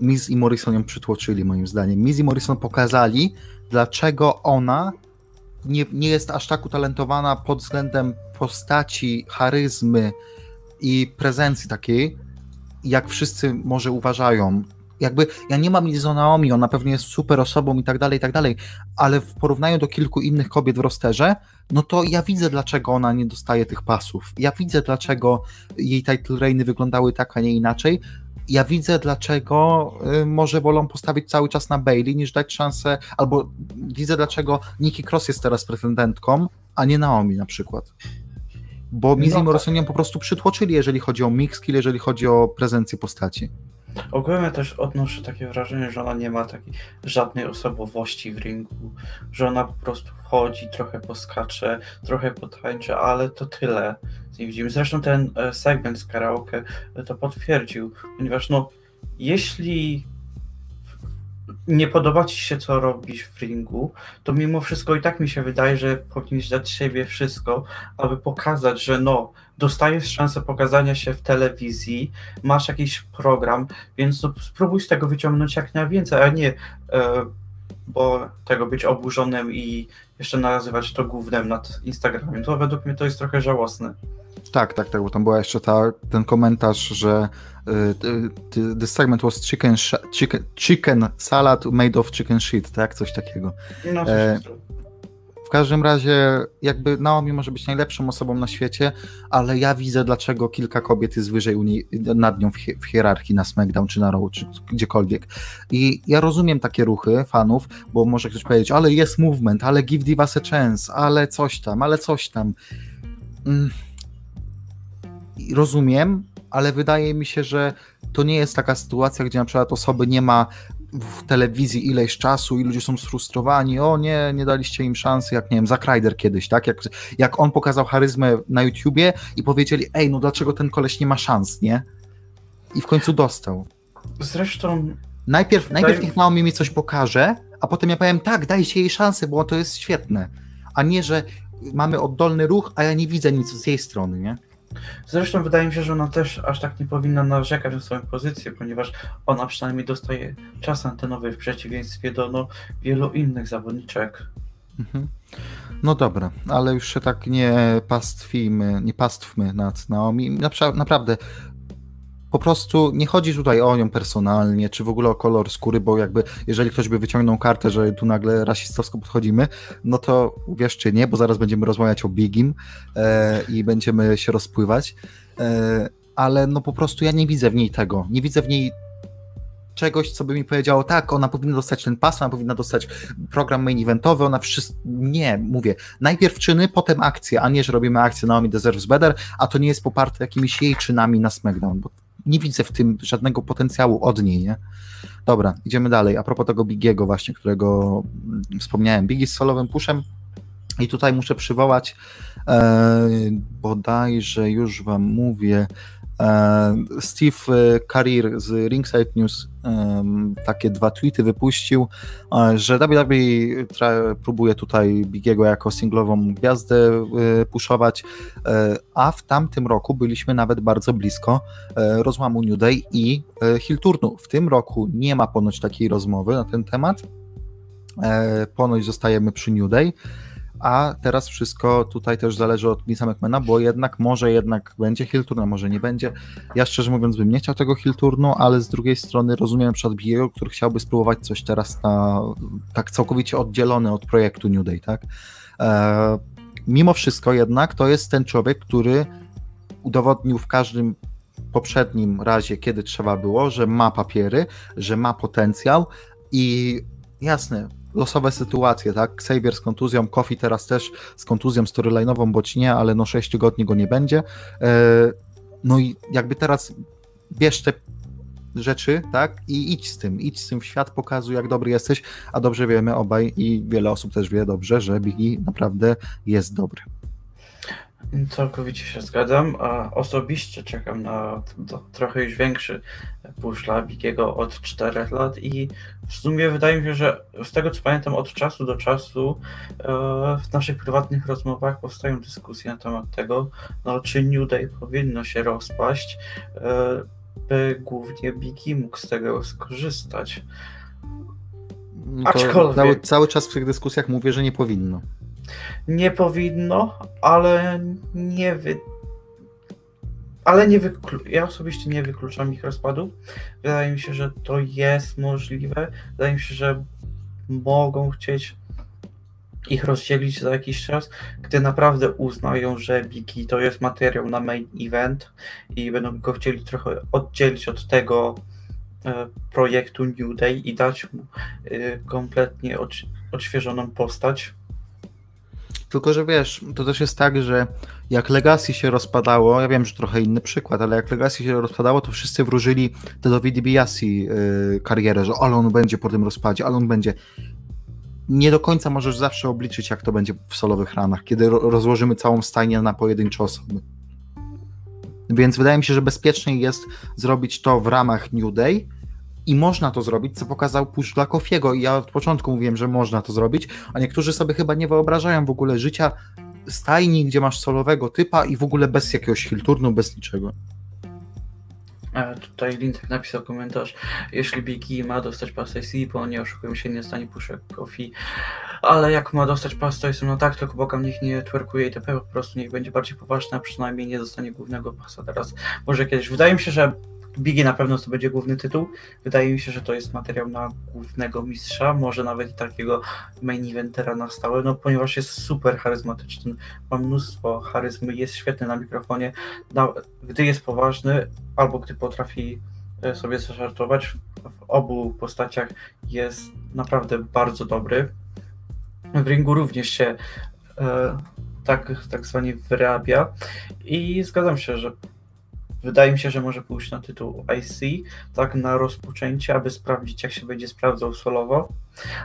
Miss i Morrison ją przytłoczyli moim zdaniem. Miss i Morrison pokazali, dlaczego ona nie, nie jest aż tak utalentowana pod względem postaci, charyzmy i prezencji takiej, jak wszyscy może uważają jakby ja nie mam nic do Naomi, ona pewnie jest super osobą i tak dalej, i tak dalej, ale w porównaniu do kilku innych kobiet w rosterze, no to ja widzę, dlaczego ona nie dostaje tych pasów. Ja widzę, dlaczego jej title reigny wyglądały tak, a nie inaczej. Ja widzę, dlaczego y, może wolą postawić cały czas na Bailey, niż dać szansę, albo widzę, dlaczego Nikki Cross jest teraz pretendentką, a nie Naomi na przykład bo Miz no, i ją po prostu przytłoczyli, jeżeli chodzi o mix skill, jeżeli chodzi o prezencję postaci. Ogólnie też odnoszę takie wrażenie, że ona nie ma takiej żadnej osobowości w ringu, że ona po prostu chodzi, trochę poskacze, trochę potańczy, ale to tyle z niej widzimy. Zresztą ten e, segment z karaoke to potwierdził, ponieważ no, jeśli nie podoba ci się, co robisz w ringu, to mimo wszystko i tak mi się wydaje, że powinieneś dać siebie wszystko, aby pokazać, że no, dostajesz szansę pokazania się w telewizji, masz jakiś program, więc no, spróbuj z tego wyciągnąć jak najwięcej, a nie e, bo tego być oburzonym i jeszcze nazywać to głównym nad Instagramem. To według mnie to jest trochę żałosne. Tak, tak, tak, bo tam była jeszcze ta, ten komentarz, że y, the segment was chicken, chicken, chicken salad made of chicken shit, tak? Coś takiego. No, e, w każdym razie, jakby Naomi może być najlepszą osobą na świecie, ale ja widzę, dlaczego kilka kobiet jest wyżej niej, nad nią w, hi w, hierarchii na SmackDown, czy na Raw, czy gdziekolwiek. I ja rozumiem takie ruchy fanów, bo może ktoś powiedzieć, ale jest movement, ale give divas a chance, ale coś tam, ale coś tam. Mm rozumiem, ale wydaje mi się, że to nie jest taka sytuacja, gdzie na przykład osoby nie ma w telewizji ileś czasu i ludzie są sfrustrowani, o nie, nie daliście im szansy, jak nie wiem, Zack Ryder kiedyś, tak? Jak, jak on pokazał charyzmę na YouTubie i powiedzieli, ej, no dlaczego ten koleś nie ma szans, nie? I w końcu dostał. Zresztą... Najpierw, daj... najpierw niech Naomi mi coś pokaże, a potem ja powiem, tak, dajcie jej szansę, bo to jest świetne. A nie, że mamy oddolny ruch, a ja nie widzę nic z jej strony, nie? Zresztą wydaje mi się, że ona też aż tak nie powinna narzekać na swoją pozycję, ponieważ ona przynajmniej dostaje czas antenowy w przeciwieństwie do no, wielu innych zawodniczek. Mhm. No dobra, ale już się tak nie pastwimy, nie pastwmy nad Naomi. Naprawdę, po prostu nie chodzi tutaj o nią personalnie, czy w ogóle o kolor skóry, bo jakby jeżeli ktoś by wyciągnął kartę, że tu nagle rasistowsko podchodzimy, no to uwierzcie nie, bo zaraz będziemy rozmawiać o Bigim e, i będziemy się rozpływać, e, ale no po prostu ja nie widzę w niej tego, nie widzę w niej czegoś, co by mi powiedziało, tak, ona powinna dostać ten pas, ona powinna dostać program main eventowy, ona wszystko, nie, mówię, najpierw czyny, potem akcje, a nie, że robimy akcję Naomi Deserves Better, a to nie jest poparte jakimiś jej czynami na SmackDown, bo nie widzę w tym żadnego potencjału od niej, nie? Dobra, idziemy dalej. A propos tego Bigiego właśnie, którego wspomniałem. Biggie z solowym puszem i tutaj muszę przywołać e, bodajże już wam mówię Steve Carrier z Ringside News e, takie dwa tweety wypuścił, e, że WWE próbuje tutaj Bigiego jako singlową gwiazdę e, puszować, e, a w tamtym roku byliśmy nawet bardzo blisko rozłamu New Day i Hilturnu. W tym roku nie ma ponoć takiej rozmowy na ten temat. Ponoć zostajemy przy New Day a teraz wszystko tutaj też zależy od Vince'a McMahona, bo jednak może jednak będzie Hilturn, a może nie będzie. Ja szczerze mówiąc bym nie chciał tego Hilturnu, ale z drugiej strony rozumiem przykład Biego, który chciałby spróbować coś teraz na, tak całkowicie oddzielony od projektu New Day, tak? E, mimo wszystko jednak to jest ten człowiek, który udowodnił w każdym poprzednim razie, kiedy trzeba było, że ma papiery, że ma potencjał i jasne, losowe sytuacje, tak? Xavier z kontuzją, Kofi teraz też z kontuzją storyline'ową, boć nie, ale no 6 tygodni go nie będzie. E, no i jakby teraz bierz te rzeczy, tak? I idź z tym, idź z tym w świat, pokazuj jak dobry jesteś, a dobrze wiemy obaj i wiele osób też wie dobrze, że Biggie naprawdę jest dobry. Całkowicie się zgadzam, a osobiście czekam na trochę już większy push dla Bigiego od 4 lat i w sumie wydaje mi się, że z tego co pamiętam od czasu do czasu e, w naszych prywatnych rozmowach powstają dyskusje na temat tego, no, czy New Day powinno się rozpaść, e, by głównie Biggie mógł z tego skorzystać. Aczkolwiek... Cały, cały czas w tych dyskusjach mówię, że nie powinno. Nie powinno, ale nie wy... Ale nie wyklu... ja osobiście nie wykluczam ich rozpadu. Wydaje mi się, że to jest możliwe. Wydaje mi się, że mogą chcieć ich rozdzielić za jakiś czas, gdy naprawdę uznają, że Biki to jest materiał na main event i będą go chcieli trochę oddzielić od tego e, projektu New Day i dać mu e, kompletnie odświeżoną postać tylko, że wiesz, to też jest tak, że jak Legacy się rozpadało, ja wiem, że trochę inny przykład, ale jak Legacy się rozpadało, to wszyscy wróżyli Tedowi DiBiase yy, karierę, że ale on będzie po tym rozpadzie, ale on będzie. Nie do końca możesz zawsze obliczyć, jak to będzie w solowych ranach, kiedy rozłożymy całą stajnię na pojedyncze osoby. Więc wydaje mi się, że bezpieczniej jest zrobić to w ramach New Day, i można to zrobić, co pokazał push dla Kofiego. I ja od początku mówiłem, że można to zrobić, a niektórzy sobie chyba nie wyobrażają w ogóle życia stajni, gdzie masz solowego typa i w ogóle bez jakiegoś filturnu, bez niczego. A tutaj Lintek napisał komentarz. Jeśli Biggie ma dostać pas IC, bo nie oszukują się, nie stanie puszek Kofi. Ale jak ma dostać pas, to jestem no tak, tylko bokam niech nie twerkuje itp. Po prostu niech będzie bardziej poważna, przynajmniej nie dostanie głównego pasa teraz. Może kiedyś. Wydaje mi się, że Biggie na pewno to będzie główny tytuł. Wydaje mi się, że to jest materiał na głównego mistrza, może nawet i takiego main eventera na stałe, no ponieważ jest super charyzmatyczny, ma mnóstwo charyzmy, jest świetny na mikrofonie, gdy jest poważny albo gdy potrafi e, sobie zażartować, w obu postaciach jest naprawdę bardzo dobry. W ringu również się e, tak, tak zwanie wyrabia i zgadzam się, że Wydaje mi się, że może pójść na tytuł IC, tak na rozpoczęcie, aby sprawdzić, jak się będzie sprawdzał solowo.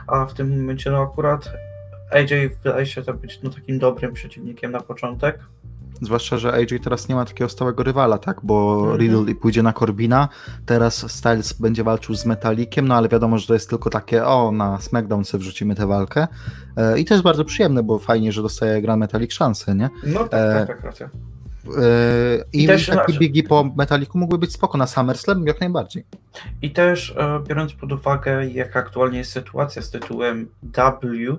A w tym momencie, no akurat AJ wydaje się to być no, takim dobrym przeciwnikiem na początek. Zwłaszcza, że AJ teraz nie ma takiego stałego rywala, tak? Bo mm -hmm. Riddle pójdzie na Corbina, teraz Styles będzie walczył z Metalikiem, no ale wiadomo, że to jest tylko takie, o, na SmackDown sobie wrzucimy tę walkę. E, I to jest bardzo przyjemne, bo fajnie, że dostaje Grand Metalik szansę, nie? No tak, e, tak, tak, racja. I, I też taki bigi po Metaliku mógłby być spoko na SummerSlam jak najbardziej. I też e, biorąc pod uwagę, jak aktualnie jest sytuacja z tytułem W,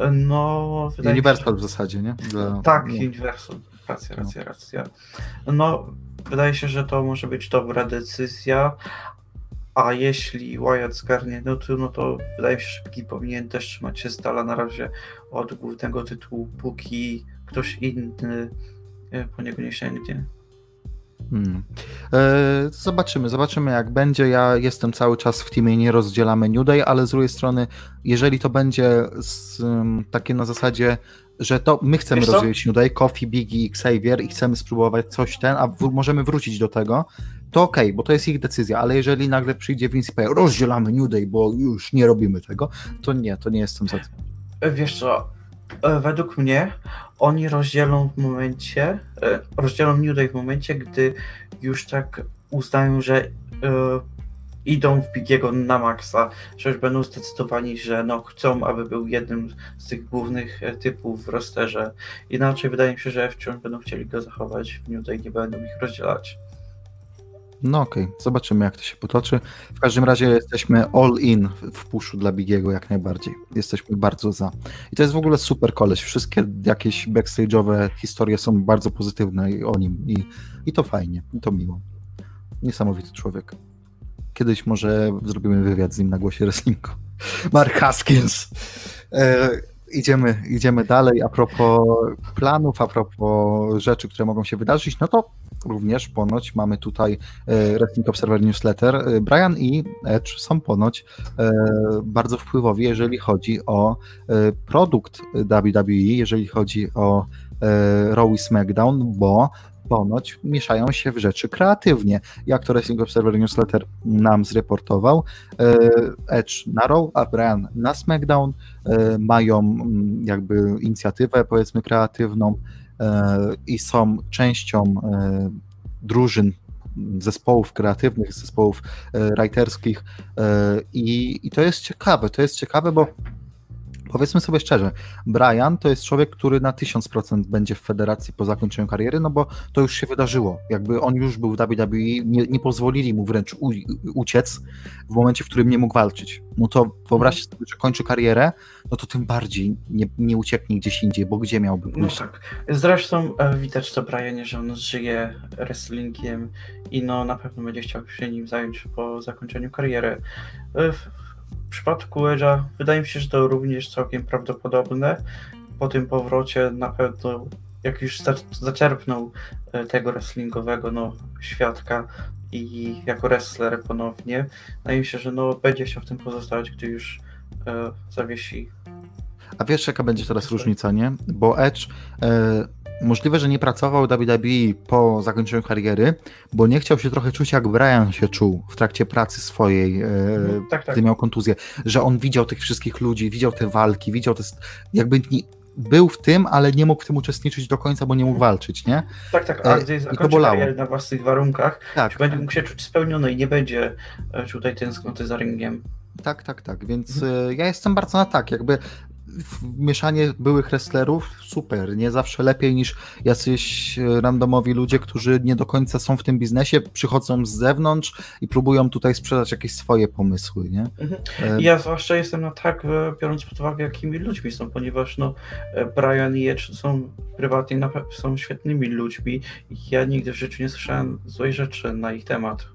e, no Universal się, w zasadzie, nie? Dla, tak, no. Universal. Racja, racja, no. racja. No, wydaje się, że to może być dobra decyzja. A jeśli Wyatt zgarnie, no to, no to wydaje mi się, że Biggie powinien też trzymać się z dala na razie od głównego tytułu, póki ktoś inny po niego nie sięgnie. Hmm. E, zobaczymy, zobaczymy jak będzie. Ja jestem cały czas w teamie, nie rozdzielamy New Day, ale z drugiej strony, jeżeli to będzie z, um, takie na zasadzie, że to my chcemy Wiesz co? rozdzielić New Day, Kofi, Biggie i Xavier i chcemy spróbować coś ten, a w, możemy wrócić do tego, to okej, bo to jest ich decyzja, ale jeżeli nagle przyjdzie Vince powie, rozdzielamy New Day, bo już nie robimy tego, to nie, to nie jestem za tym. E, Wiesz co, e, według mnie oni rozdzielą w momencie, e, rozdzielą New Day w momencie, gdy już tak uznają, że e, idą w Bigiego na maksa, że już będą zdecydowani, że no chcą, aby był jednym z tych głównych e, typów w rosterze. Inaczej wydaje mi się, że wciąż będą chcieli go zachować w New Day, nie będą ich rozdzielać. No okej, zobaczymy jak to się potoczy. W każdym razie jesteśmy all in w puszu dla Bigiego jak najbardziej. Jesteśmy bardzo za. I to jest w ogóle super koleś. Wszystkie jakieś backstage'owe historie są bardzo pozytywne o nim i, i to fajnie, i to miło. Niesamowity człowiek. Kiedyś może zrobimy wywiad z nim na głosie wrestlingu. Mark Haskins. E, idziemy, idziemy dalej. A propos planów, a propos rzeczy, które mogą się wydarzyć, no to również ponoć mamy tutaj e, Wrestling Observer Newsletter. E, Brian i Edge są ponoć e, bardzo wpływowi, jeżeli chodzi o produkt WWE, jeżeli chodzi o Raw i SmackDown, bo ponoć mieszają się w rzeczy kreatywnie. Jak to Wrestling Observer Newsletter nam zreportował, e, Edge na Raw, a Brian na SmackDown e, mają mm, jakby inicjatywę powiedzmy kreatywną e, i są częścią drużyn zespołów kreatywnych, zespołów writerskich i, i to jest ciekawe, to jest ciekawe, bo powiedzmy sobie szczerze, Brian to jest człowiek, który na 1000% będzie w federacji po zakończeniu kariery, no bo to już się wydarzyło. Jakby on już był w WWE, nie, nie pozwolili mu wręcz u, uciec w momencie, w którym nie mógł walczyć. No to wyobraźcie sobie, że kończy karierę, no to tym bardziej nie, nie ucieknie gdzieś indziej, bo gdzie miałby No pójść? tak. Zresztą e, widać to Brianie, że on żyje wrestlingiem i no na pewno będzie chciał się nim zająć po zakończeniu kariery. E, W, w przypadku Edge'a wydaje mi się, że to również całkiem prawdopodobne. Po tym powrocie na pewno jak już za- zaczerpnął e, tego wrestlingowego no, świadka i jako wrestler ponownie, wydaje mi się, że no, będzie chciał w tym pozostać, gdy już e, zawiesi A wiesz, jaka będzie teraz różnica, nie? Bo Edge e, możliwe, że nie pracował w WWE po zakończeniu kariery, bo nie chciał się trochę czuć, jak Brian się czuł w trakcie pracy swojej, e, No, tak, tak. gdy miał kontuzję, że on widział tych wszystkich ludzi, widział te walki, widział te, jakby nie, był w tym, ale nie mógł w tym uczestniczyć do końca, bo nie mógł walczyć, nie? Tak, tak, E, a i gdy zakończy karierę na własnych warunkach, Tak, będzie mógł się czuć spełniony i nie będzie e, tutaj tęsknoty za ringiem. tak, tak, tak, więc e, ja jestem bardzo na tak, jakby mieszanie byłych wrestlerów, super, nie zawsze lepiej niż jacyś e, randomowi ludzie, którzy nie do końca są w tym biznesie, przychodzą z zewnątrz i próbują tutaj sprzedać jakieś swoje pomysły, nie? Mhm. E, Ja zwłaszcza jestem na tak, e, biorąc pod uwagę, jakimi ludźmi są, ponieważ no, Brian i Edge są prywatnie są świetnymi ludźmi ja nigdy w życiu nie słyszałem złej rzeczy na ich temat.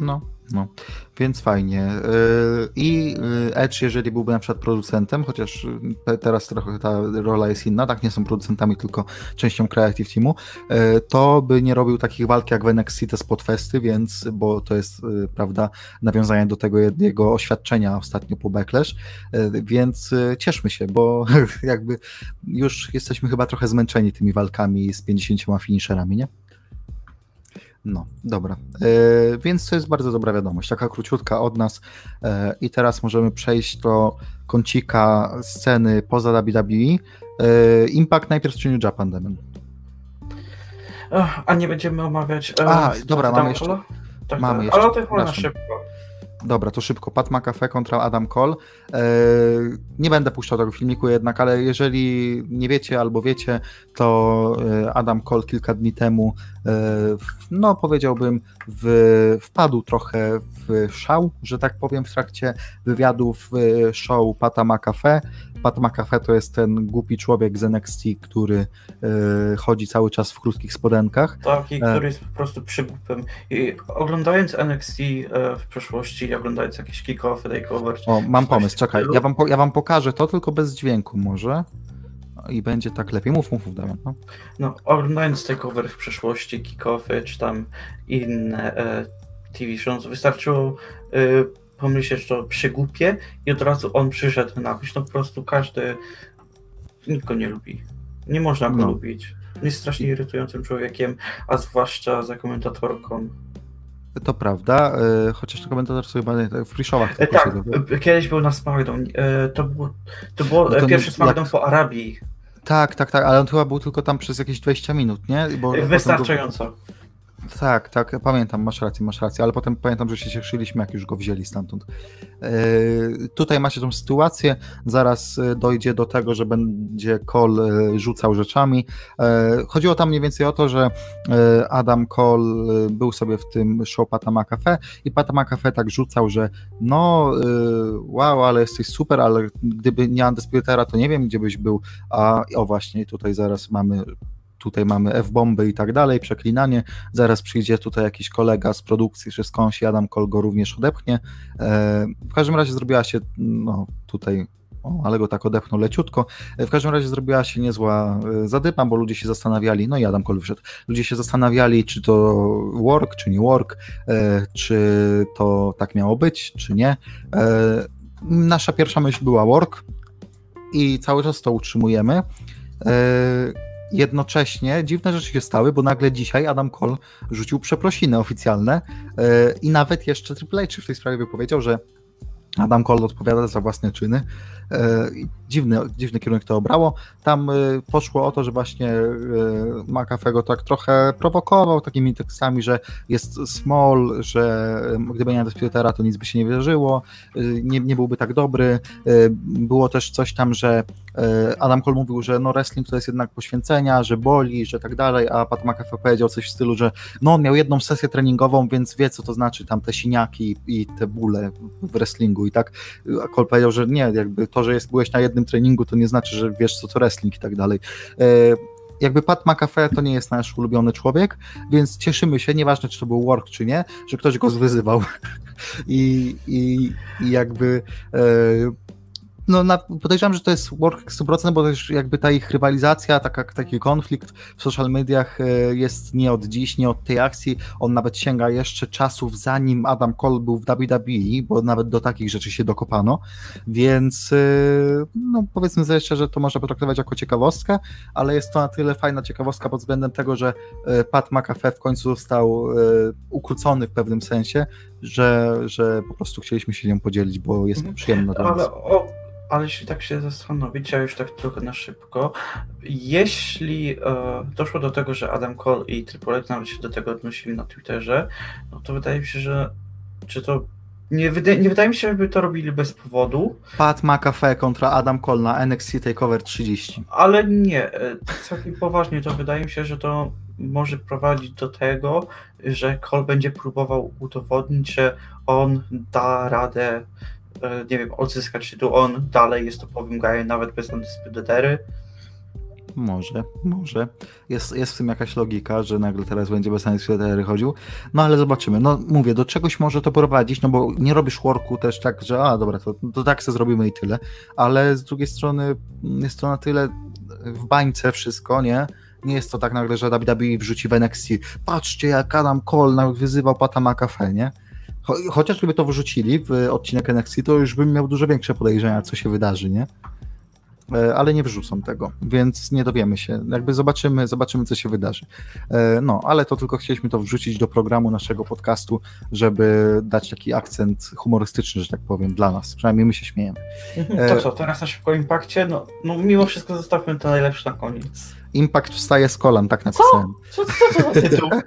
No, no, więc fajnie. Yy, I yy, Edge, jeżeli byłby na przykład producentem, chociaż yy, teraz trochę ta rola jest inna, tak, nie są producentami, tylko częścią Creative Teamu, to by nie robił takich walk jak w NXT te Spotfesty, więc, bo to jest, prawda, nawiązanie do tego jego oświadczenia ostatnio po Backlash, więc cieszmy się, bo jakby już jesteśmy chyba trochę zmęczeni tymi walkami z 50 finisherami, nie? No, dobra. E, więc to jest bardzo dobra wiadomość, taka króciutka od nas. E, I teraz możemy przejść do kącika sceny poza WWE. E, Impact najpierw czy New Japan? Ech, A nie będziemy omawiać. A, dobra, mamy Dumbledore'a? Tak, mamy tak. jeszcze, Ale o tych można szybko. Dobra, to szybko. Pat McAfee kontra Adam Cole. E, nie będę puszczał tego filmiku jednak, ale jeżeli nie wiecie albo wiecie, to e, Adam Cole kilka dni temu, e, w- no powiedziałbym, w, wpadł trochę w szał, że tak powiem, w trakcie wywiadów e, show Pata McAfee. Pat McAfee to jest ten głupi człowiek z NXT, który e, chodzi cały czas w krótkich spodenkach. Taki, E. który jest po prostu przygłupem. I oglądając NXT e, w przeszłości, oglądając jakieś kick-offy, takeover, O, mam pomysł, czekaj, ja wam, po, ja wam pokażę to, tylko bez dźwięku może. i będzie tak lepiej. Mów, mów, mów Damian. No. No, oglądając takeover w przeszłości, kickoffy, czy tam inne e, TV shows, wystarczyło e, pomyśleć to przygłupie i od razu on przyszedł na myśl. No po prostu każdy, nikt go nie lubi. Nie można go No. lubić. Jest strasznie irytującym człowiekiem, a zwłaszcza za komentatorką. To prawda, e, chociaż ten komentator sobie chyba w pre-showach E, tylko tak, siedział. e, kiedyś był na SmackDown. To było, to było No to pierwszy jak- SmackDown po Arabii. Tak, tak, tak, ale on chyba był tylko tam przez jakieś 20 minut, nie? Bo potem Wystarczająco. Tak, tak, pamiętam, masz rację, masz rację, ale potem pamiętam, że się cieszyliśmy, jak już go wzięli stamtąd. E, tutaj macie tą sytuację, zaraz e, dojdzie do tego, że będzie Cole e, rzucał rzeczami. E, chodziło tam mniej więcej o to, że e, Adam Cole był sobie w tym show Pata McAfee i Pata McAfee tak rzucał, że no e, wow, ale jesteś super, ale gdyby nie Undisputera, to nie wiem, gdzie byś był, a o właśnie, tutaj zaraz mamy tutaj mamy F-bomby i tak dalej, przeklinanie, zaraz przyjdzie tutaj jakiś kolega z produkcji czy skądś Adam Cole go również odepchnie. E, w każdym razie zrobiła się, no tutaj, o, ale go tak odepchnął leciutko, E, w każdym razie zrobiła się niezła e, zadyma, bo ludzie się zastanawiali, no i Adam Cole wyszedł, ludzie się zastanawiali, czy to work, czy nie work, czy to tak miało być, czy nie. Nasza pierwsza myśl była work i cały czas to utrzymujemy. E, Jednocześnie dziwne rzeczy się stały, bo nagle dzisiaj Adam Cole rzucił przeprosiny oficjalne e, i nawet jeszcze Triple H w tej sprawie wypowiedział, że Adam Cole odpowiada za własne czyny. Dziwny, dziwny kierunek to obrało. Tam e, poszło o to, że właśnie e, McAfee tak trochę prowokował takimi tekstami, że jest small, że e, gdyby nie Disputera, to nic by się nie wydarzyło, e, nie, nie byłby tak dobry. E, Było też coś tam, że e, Adam Cole mówił, że no wrestling to jest jednak poświęcenia, że boli, że tak dalej, a Pat McAfee powiedział coś w stylu, że no on miał jedną sesję treningową, więc wie co to znaczy tam te siniaki i te bóle w wrestlingu i tak a Cole powiedział, że nie, jakby to, że jest, byłeś na jednym treningu to nie znaczy, że wiesz co to wrestling i tak dalej. E, jakby Pat McAfee to nie jest nasz ulubiony człowiek, więc cieszymy się, nieważne czy to był work czy nie, że ktoś go zwyzywał i, i, i jakby e, no na, podejrzewam, że to jest work 100%, bo też jakby ta ich rywalizacja, taka, taki konflikt w social mediach e, jest nie od dziś, nie od tej akcji, on nawet sięga jeszcze czasów zanim Adam Cole był w WWE, bo nawet do takich rzeczy się dokopano, więc e, no powiedzmy sobie szczerze, to można potraktować jako ciekawostkę, ale jest to na tyle fajna ciekawostka pod względem tego, że e, Pat McAfee w końcu został ukrócony w pewnym sensie, że, że po prostu chcieliśmy się nią podzielić, bo jest to przyjemne. Ale, o, ale jeśli tak się zastanowić, a już tak trochę na szybko, jeśli e, doszło do tego, że Adam Cole i Triple H nawet się do tego odnosili na Twitterze, no to wydaje mi się, że czy to nie, wydaje, nie wydaje mi się, żeby to robili bez powodu, Pat McAfee kontra Adam Cole na NXT TakeOver 30. ale nie, e, całkiem poważnie to wydaje mi się, że to może prowadzić do tego, że Cole będzie próbował udowodnić, że on da radę, e, nie wiem, odzyskać tytuł, on dalej jest topowym gajem nawet bez Undisputery. Może, może. Jest, jest w tym jakaś logika, że nagle teraz będzie bez NXT chodził. No ale zobaczymy. No mówię, do czegoś może to prowadzić, no bo nie robisz worku też tak, że a dobra, to, to tak sobie zrobimy i tyle. Ale z drugiej strony jest to na tyle w bańce wszystko, nie? Nie jest to tak nagle, że WWE wrzuci w NXT. Patrzcie, jak Adam Cole wyzywał Pata McAfee, nie? Cho- Chociaż gdyby to wrzucili w odcinek NXT, to już bym miał dużo większe podejrzenia, co się wydarzy, nie? E, ale nie wrzucą tego, więc nie dowiemy się. Jakby zobaczymy, zobaczymy, co się wydarzy. E, No, ale to tylko chcieliśmy to wrzucić do programu naszego podcastu, żeby dać taki akcent humorystyczny, że tak powiem, dla nas. Przynajmniej my się śmiejemy. E, To co, teraz na szybko impakcie? No, no mimo wszystko zostawmy to najlepsze na koniec. Impact wstaje z kolan, tak napisałem. Co, co, co to za tytuł?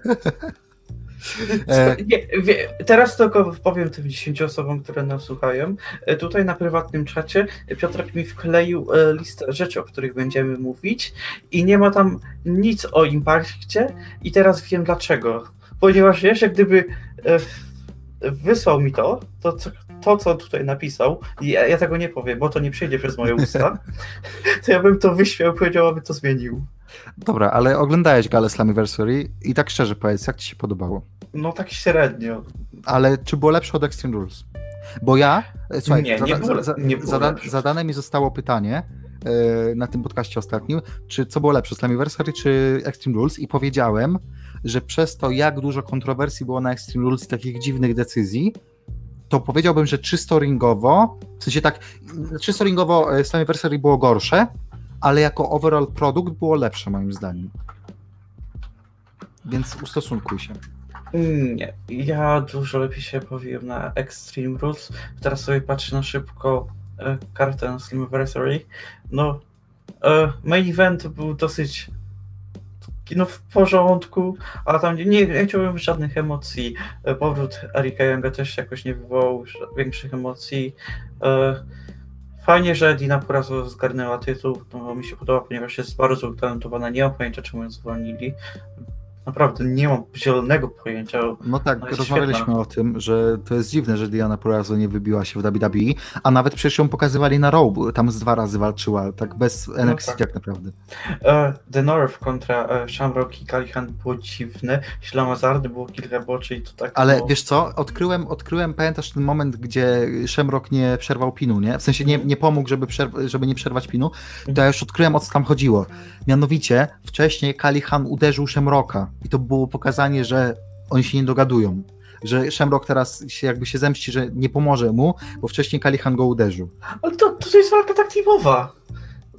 E, Nie, wie, teraz tylko powiem tym 10 osobom, które nas słuchają. E, Tutaj na prywatnym czacie Piotrek mi wkleił e, listę rzeczy, o których będziemy mówić i nie ma tam nic o impakcie i teraz wiem dlaczego. Ponieważ jak gdyby e, wysłał mi to, to co, to co tutaj napisał, i ja, ja tego nie powiem, bo to nie przejdzie przez moje usta, to ja bym to wyśmiał powiedział, aby to zmienił. Dobra, ale oglądałeś Galę Slammiversary i tak szczerze powiedz, jak ci się podobało? No tak średnio. Ale czy było lepsze od Extreme Rules? Bo ja, e, słuchaj, Nie, nie było- za, nie było zada, zadane mi zostało pytanie, e, na tym podcaście ostatnim, czy co było lepsze, Slammiversary czy Extreme Rules i powiedziałem, że przez to, jak dużo kontrowersji było na Extreme Rules i takich dziwnych decyzji, to powiedziałbym, że czysto ringowo, w sensie tak, czysto ringowo e, Slammiversary było gorsze, ale jako overall produkt było lepsze moim zdaniem. Więc ustosunkuj się. Mm, Nie, ja dużo lepiej się bawiłem na Extreme Rules. Teraz sobie patrzę na szybko e, kartę na Slimversary. No, e, main event był dosyć no, w porządku, ale tam nie, nie, chciałbym żadnych emocji. E, powrót Erika Younga też jakoś nie wywołał większych emocji. E, fajnie, że Dina Purazo zgarnęła tytuł, to mi się podoba, ponieważ jest bardzo utalentowana. Nie mam pojęcia, czemu ją zwolnili. Naprawdę nie mam zielonego pojęcia. No tak, No rozmawialiśmy świetna. o tym, że to jest dziwne, że Diana Purrazzo nie wybiła się w WWE, a nawet przecież ją pokazywali na Raw, bo tam z dwa razy walczyła, tak bez NXT tak. tak naprawdę. E, The North kontra e, Shamrock i Kalihan było dziwne. Ślamazardy było kilka boczy i to tak. Ale było... wiesz co, odkryłem, odkryłem, pamiętasz ten moment, gdzie Shamrock nie przerwał pinu, nie? W sensie nie, nie pomógł, żeby, przerw- żeby nie przerwać pinu, to ja już odkryłem, o co tam chodziło. Mianowicie, wcześniej Kalihan uderzył Shamrocka i to było pokazanie, że oni się nie dogadują. Że Shamrock teraz się jakby się zemści, że nie pomoże mu, bo wcześniej Kalihan go uderzył. Ale to, to jest walka tak teamowa.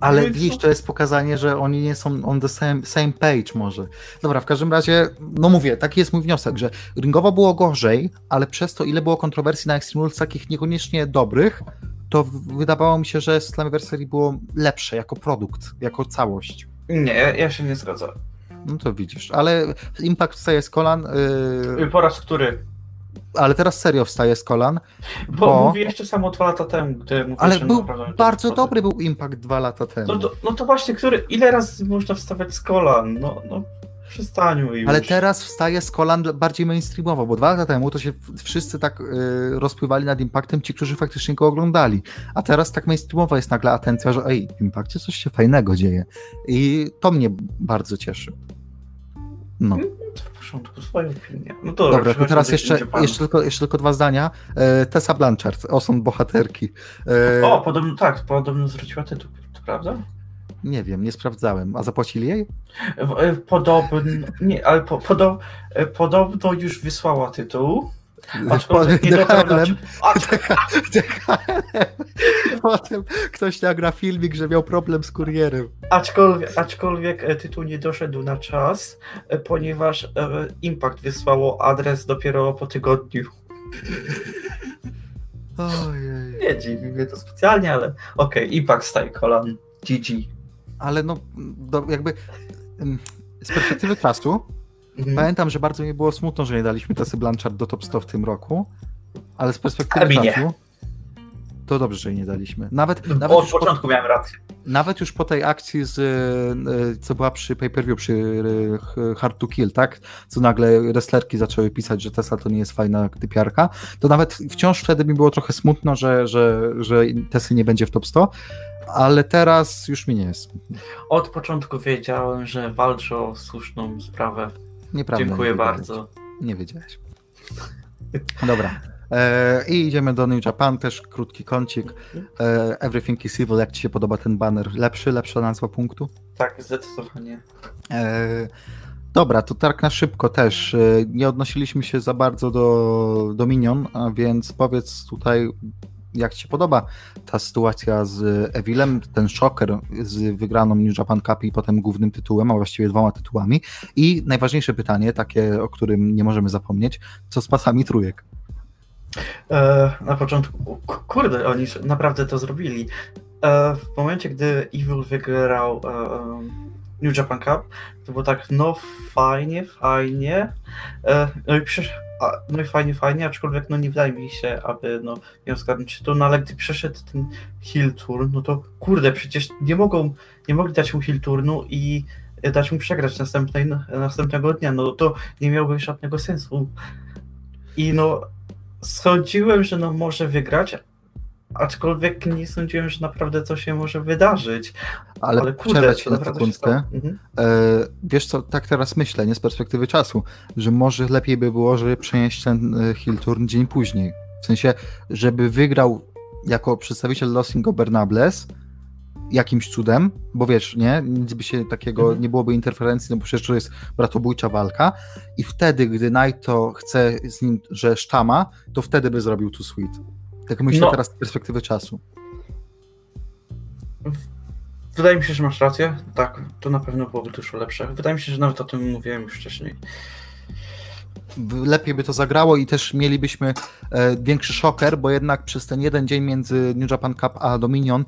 Ale Więc widzisz, no- to jest pokazanie, że oni nie są on the same, same page może. Dobra, w każdym razie, no mówię, taki jest mój wniosek, że ringowo było gorzej, ale przez to, ile było kontrowersji na Extreme Rules, takich niekoniecznie dobrych, to wydawało mi się, że Slammiversary było lepsze jako produkt, jako całość. Nie, ja, ja się nie zgadzam. No to widzisz, ale Impact wstaje z kolan, yy, Po raz który? ale teraz serio wstaje z kolan, Bo, Bo- mówię jeszcze samo dwa lata temu, gdy mówię, ale był bardzo dobry był Impact dwa lata temu. No to, no to właśnie, który, ile razy można wstawać z kolan? No, no przestańmy już. Ale teraz wstaje z kolan bardziej mainstreamowo, bo dwa lata temu to się wszyscy tak y, rozpływali nad Impactem, ci, którzy faktycznie go oglądali. A teraz tak mainstreamowa jest nagle atencja, że ej, w Impaccie coś się fajnego dzieje. I to mnie bardzo cieszy. No. No to w porządku, swoją opinię. No Dobra, to teraz jeszcze, jeszcze, tylko, jeszcze tylko dwa zdania. E, Tessa Blanchard, osąd bohaterki. E, O, podobno tak, podobno zwróciła tytuł, to prawda? Nie wiem, nie sprawdzałem. A zapłacili jej? E, Podobno, nie, ale po, podo, e, podobno już wysłała tytuł. Aczkolwiek nie DHL-em. Potem ktoś nagra filmik, że miał problem z kurierem. Aczkolwiek, aczkolwiek e, tytuł nie doszedł na czas, ponieważ Impact wysłało adres dopiero po tygodniu. Ojej. Nie dziwi mnie to specjalnie, ale okej, Impact staje kolan. GG. Ale no, do, jakby z perspektywy czasu, Mhm. pamiętam, że bardzo mi było smutno, że nie daliśmy Tessy Blanchard do top 100 w tym roku, ale z perspektywy A mi nie. czasu to dobrze, że jej nie daliśmy. Nawet, Bo nawet, Od już po, początku miałem rację. nawet już po tej akcji, z, y, co była przy pay-per-view, przy y, Hard to Kill, tak? Co nagle wrestlerki zaczęły pisać, że Tessa to nie jest fajna typiarka, to nawet wciąż wtedy mi było trochę smutno, że, że, że Tessy nie będzie w top 100, ale teraz już mi nie jest. Od początku wiedziałem, że walczę o słuszną sprawę. Nieprawda. Dziękuję nie bardzo. Nie wiedziałeś. Dobra. E, I idziemy do New Japan, też krótki kącik. E, Everything is Evil, jak Ci się podoba ten banner? Lepszy, lepsza nazwa punktu? Tak, zdecydowanie. E, dobra, to tak na szybko też. Nie odnosiliśmy się za bardzo do, do Minion, a więc powiedz tutaj, jak Ci się podoba ta sytuacja z Evilem, ten szoker z wygraną New Japan Cup i potem głównym tytułem, a właściwie dwoma tytułami. I najważniejsze pytanie, takie, o którym nie możemy zapomnieć, co z pasami trójek? E, na początku, kurde, oni naprawdę to zrobili. E, w momencie, gdy Evil wygrał e, New Japan Cup, to było tak, no fajnie, fajnie. E, no, i przysz, a, no i fajnie, fajnie, aczkolwiek no nie wydaje mi się, aby no, miał tytuł, no ale gdy przeszedł ten heel turn, no to kurde, przecież nie mogą, nie mogli dać mu heel turnu i dać mu przegrać następnej, następnego dnia, no to nie miałoby żadnego sensu. I no, sądziłem, że no może wygrać, aczkolwiek nie sądziłem, że naprawdę to się może wydarzyć. Ale, Ale kurde, ci na sekundkę. Mhm. E, wiesz co, tak teraz myślę, nie z perspektywy czasu, że może lepiej by było, żeby przenieść ten e, Hill Turn dzień później. W sensie, żeby wygrał jako przedstawiciel Los Ingobernables jakimś cudem, bo wiesz, nie, nic by się takiego, Mhm. nie byłoby interferencji, no bo przecież to jest bratobójcza walka i wtedy, gdy Naito chce z nim, że sztama, to wtedy by zrobił tu sweet. Tak myślę No. teraz z perspektywy czasu. Wydaje mi się, że masz rację. Tak, to na pewno byłoby dużo lepsze. Wydaje mi się, że nawet o tym mówiłem już wcześniej. Lepiej by to zagrało i też mielibyśmy e, większy szoker, bo jednak przez ten jeden dzień między New Japan Cup a Dominion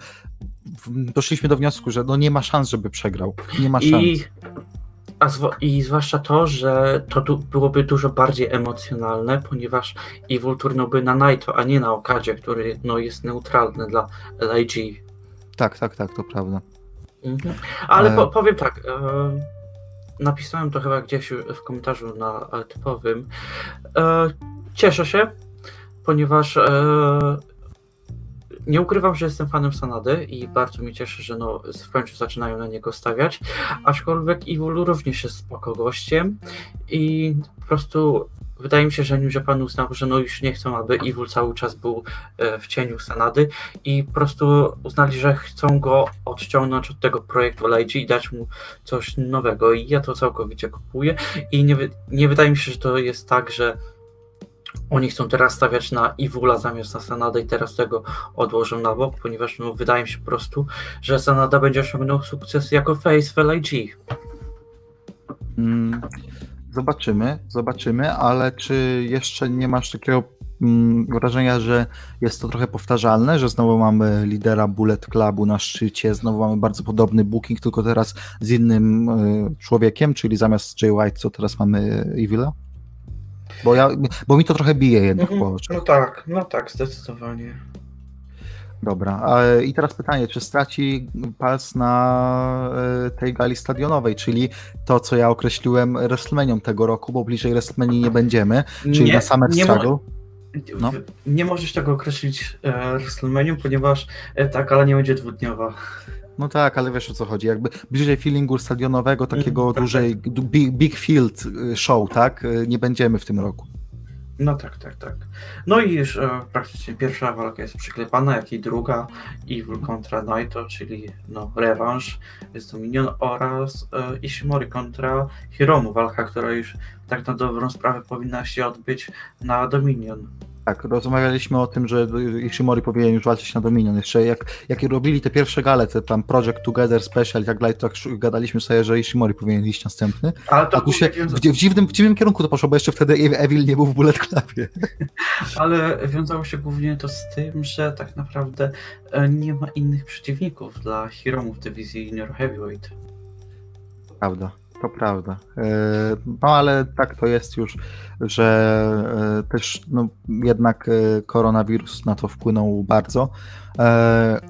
doszliśmy do wniosku, że no nie ma szans, żeby przegrał. Nie ma szans. I, a zwa- I zwłaszcza to, że to du- byłoby dużo bardziej emocjonalne, ponieważ Evil turnąłby na Naito, a nie na Okadzie, który no, jest neutralny dla LIG. Tak, tak, tak, to prawda. Mhm. Ale E. po, powiem tak. E, napisałem to chyba gdzieś w komentarzu na typowym. E, cieszę się, ponieważ e, nie ukrywam, że jestem fanem Sanady i bardzo mi cieszy, że no, w końcu zaczynają na niego stawiać. Aczkolwiek Evil również jest spoko gościem i po prostu wydaje mi się, że New Japan uznał, że no już nie chcą, aby Evil cały czas był e, w cieniu Sanady i po prostu uznali, że chcą go odciągnąć od tego projektu LIG i dać mu coś nowego i ja to całkowicie kupuję i nie, nie wydaje mi się, że to jest tak, że oni chcą teraz stawiać na Iwula zamiast na Sanadę i teraz tego odłożą na bok, ponieważ no, wydaje mi się po prostu, że Sanada będzie osiągnął sukces jako face w LIG. Mm, Zobaczymy, zobaczymy, ale czy jeszcze nie masz takiego mm, wrażenia, że jest to trochę powtarzalne, że znowu mamy lidera Bullet Clubu na szczycie, znowu mamy bardzo podobny booking, tylko teraz z innym y, człowiekiem, czyli zamiast Jay White, co teraz mamy Evila? Bo, ja, bo mi to trochę bije jednak po oczach. No tak, no tak, zdecydowanie. Dobra, i teraz pytanie, czy straci pas na e, tej gali stadionowej, czyli to, co ja określiłem WrestleManią tego roku, bo bliżej WrestleManii nie będziemy, czyli na Summer nie, mo- Struggle. No. nie możesz tego określić e, WrestleMania, ponieważ e, ta gala nie będzie dwudniowa. No tak, ale wiesz o co chodzi, jakby bliżej feelingu stadionowego, takiego tak, dużej, du- big, big field y, show, tak, y, nie będziemy w tym roku. No tak, tak, tak. No i już e, praktycznie pierwsza walka jest przyklepana, jak i druga. Evil kontra Naito, czyli no, rewanż z Dominion oraz e, Ishimori kontra Hiromu. Walka, która już tak na dobrą sprawę powinna się odbyć na Dominion. Tak, rozmawialiśmy o tym, że Ishimori powinien już walczyć na Dominion. Jeszcze jak, jak robili te pierwsze gale, te tam Project Together Special i tak dalej, to tak gadaliśmy sobie, że Ishimori powinien iść następny. Ale to tu się wiąza- w, dziwnym, w dziwnym kierunku to poszło, bo jeszcze wtedy Evil nie był w Bullet Clubie. ale wiązało się głównie to z tym, że tak naprawdę e, nie ma innych przeciwników dla Hiromu w dywizji Junior Heavyweight. Prawda, to prawda. E, No ale tak to jest już, że e, też no, jednak e, koronawirus na to wpłynął bardzo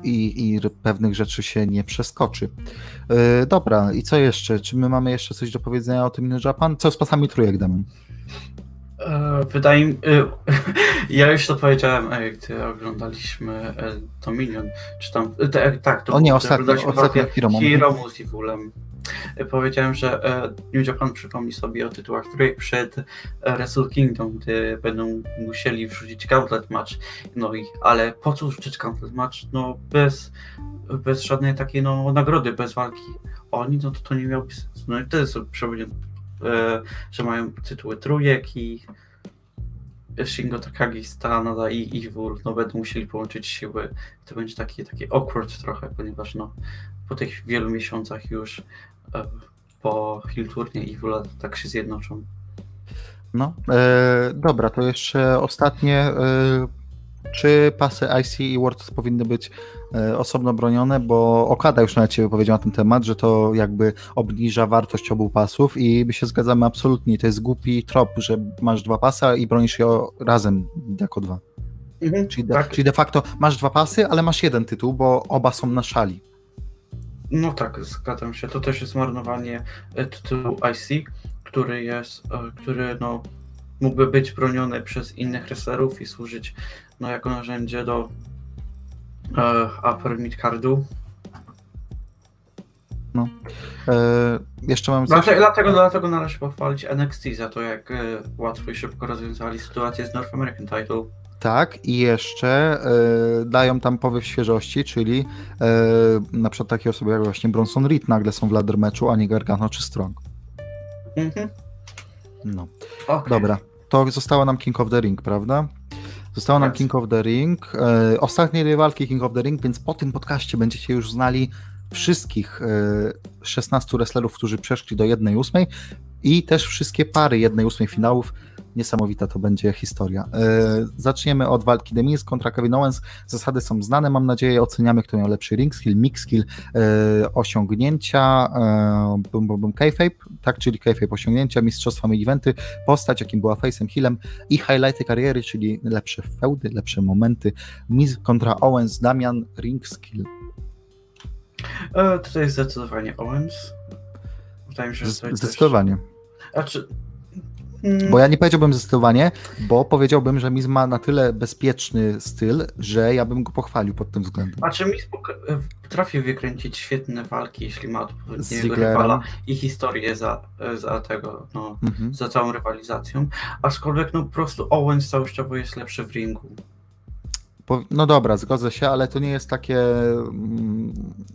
i, i pewnych rzeczy się nie przeskoczy. Dobra, i co jeszcze? Czy my mamy jeszcze coś do powiedzenia o tym New Japan? Co z pasami trójek? E, Wydaje mi e, ja już to powiedziałem, gdy oglądaliśmy e, Dominion, czy tam, tak, to O nie, ostatnio- ostatnio Hiromu. Z Powiedziałem, że New Japan przypomni sobie o tytułach trójek przed Wrestle Kingdom, gdy będą musieli wrzucić gauntlet match, no i, ale po co wrzucić gauntlet match, no bez, bez żadnej takiej no, nagrody, bez walki oni, no to to nie miałoby sensu. No i wtedy sobie e, że mają tytuły trójek i Shingo Takagi, Stanada i Evil no będą musieli połączyć siły. To będzie takie, takie awkward trochę, ponieważ no po tych wielu miesiącach już e, po Hill Turnie Evil tak się zjednoczą. No, e, dobra, to jeszcze ostatnie. E, czy pasy IC i World powinny być e, osobno bronione? Bo Okada już nawet się wypowiedział na ten temat, że to jakby obniża wartość obu pasów i my się zgadzamy absolutnie. To jest głupi trop, że masz dwa pasy i bronisz je razem jako dwa. Czyli de, tak, czyli de facto masz dwa pasy, ale masz jeden tytuł, bo oba są na szali. no tak, zgadzam się. To też jest marnowanie e, tytułu IC, który jest, e, który no mógłby być broniony przez innych wrestlerów i służyć no jako narzędzie do e, upper mid cardu. E, jeszcze mam coś. Dlatego, dlatego, dlatego należy pochwalić NXT za to, jak e, łatwo i szybko rozwiązali sytuację z North American Title. Tak, i jeszcze e, dają tam powiew świeżości, czyli e, na przykład takie osoby jak właśnie Bronson Reed nagle są w ladder meczu, a nie Gargano czy Strong. Mhm. No. Okay. Dobra, to zostało nam King of the Ring, prawda? Zostało nam. King of the Ring. E, ostatnie dwie walki King of the Ring, więc po tym podcaście będziecie już znali wszystkich e, 16 wrestlerów, którzy przeszli do 1-8 i też wszystkie pary 1-8 finałów. Niesamowita to będzie historia. E, zaczniemy od walki The Miz kontra Kevin Owens. Zasady są znane, mam nadzieję. Oceniamy, kto miał lepszy ring skill, mix skill, e, osiągnięcia, e, bum, bum, bum, kayfabe, tak, czyli kayfabe osiągnięcia, mistrzostwa main eventy, postać, jakim była face'em, healem i highlighty kariery, czyli lepsze feudy, lepsze momenty. Miz kontra Owens, Damian, ring skill. E, tutaj zdecydowanie Owens. Wydaje mi się, że tutaj Zdecydowanie. Też... Znaczy, Bo ja nie powiedziałbym zdecydowanie, bo powiedziałbym, że Miz ma na tyle bezpieczny styl, że ja bym go pochwalił pod tym względem. Znaczy mi spoko- potrafi wykręcić świetne walki, jeśli ma odpowiedniego rywala i historię za, za tego, no, Mhm. za całą rywalizacją. Aczkolwiek no po prostu Owens całościowo jest lepszy w ringu. No dobra, zgodzę się, ale to nie jest takie, mm,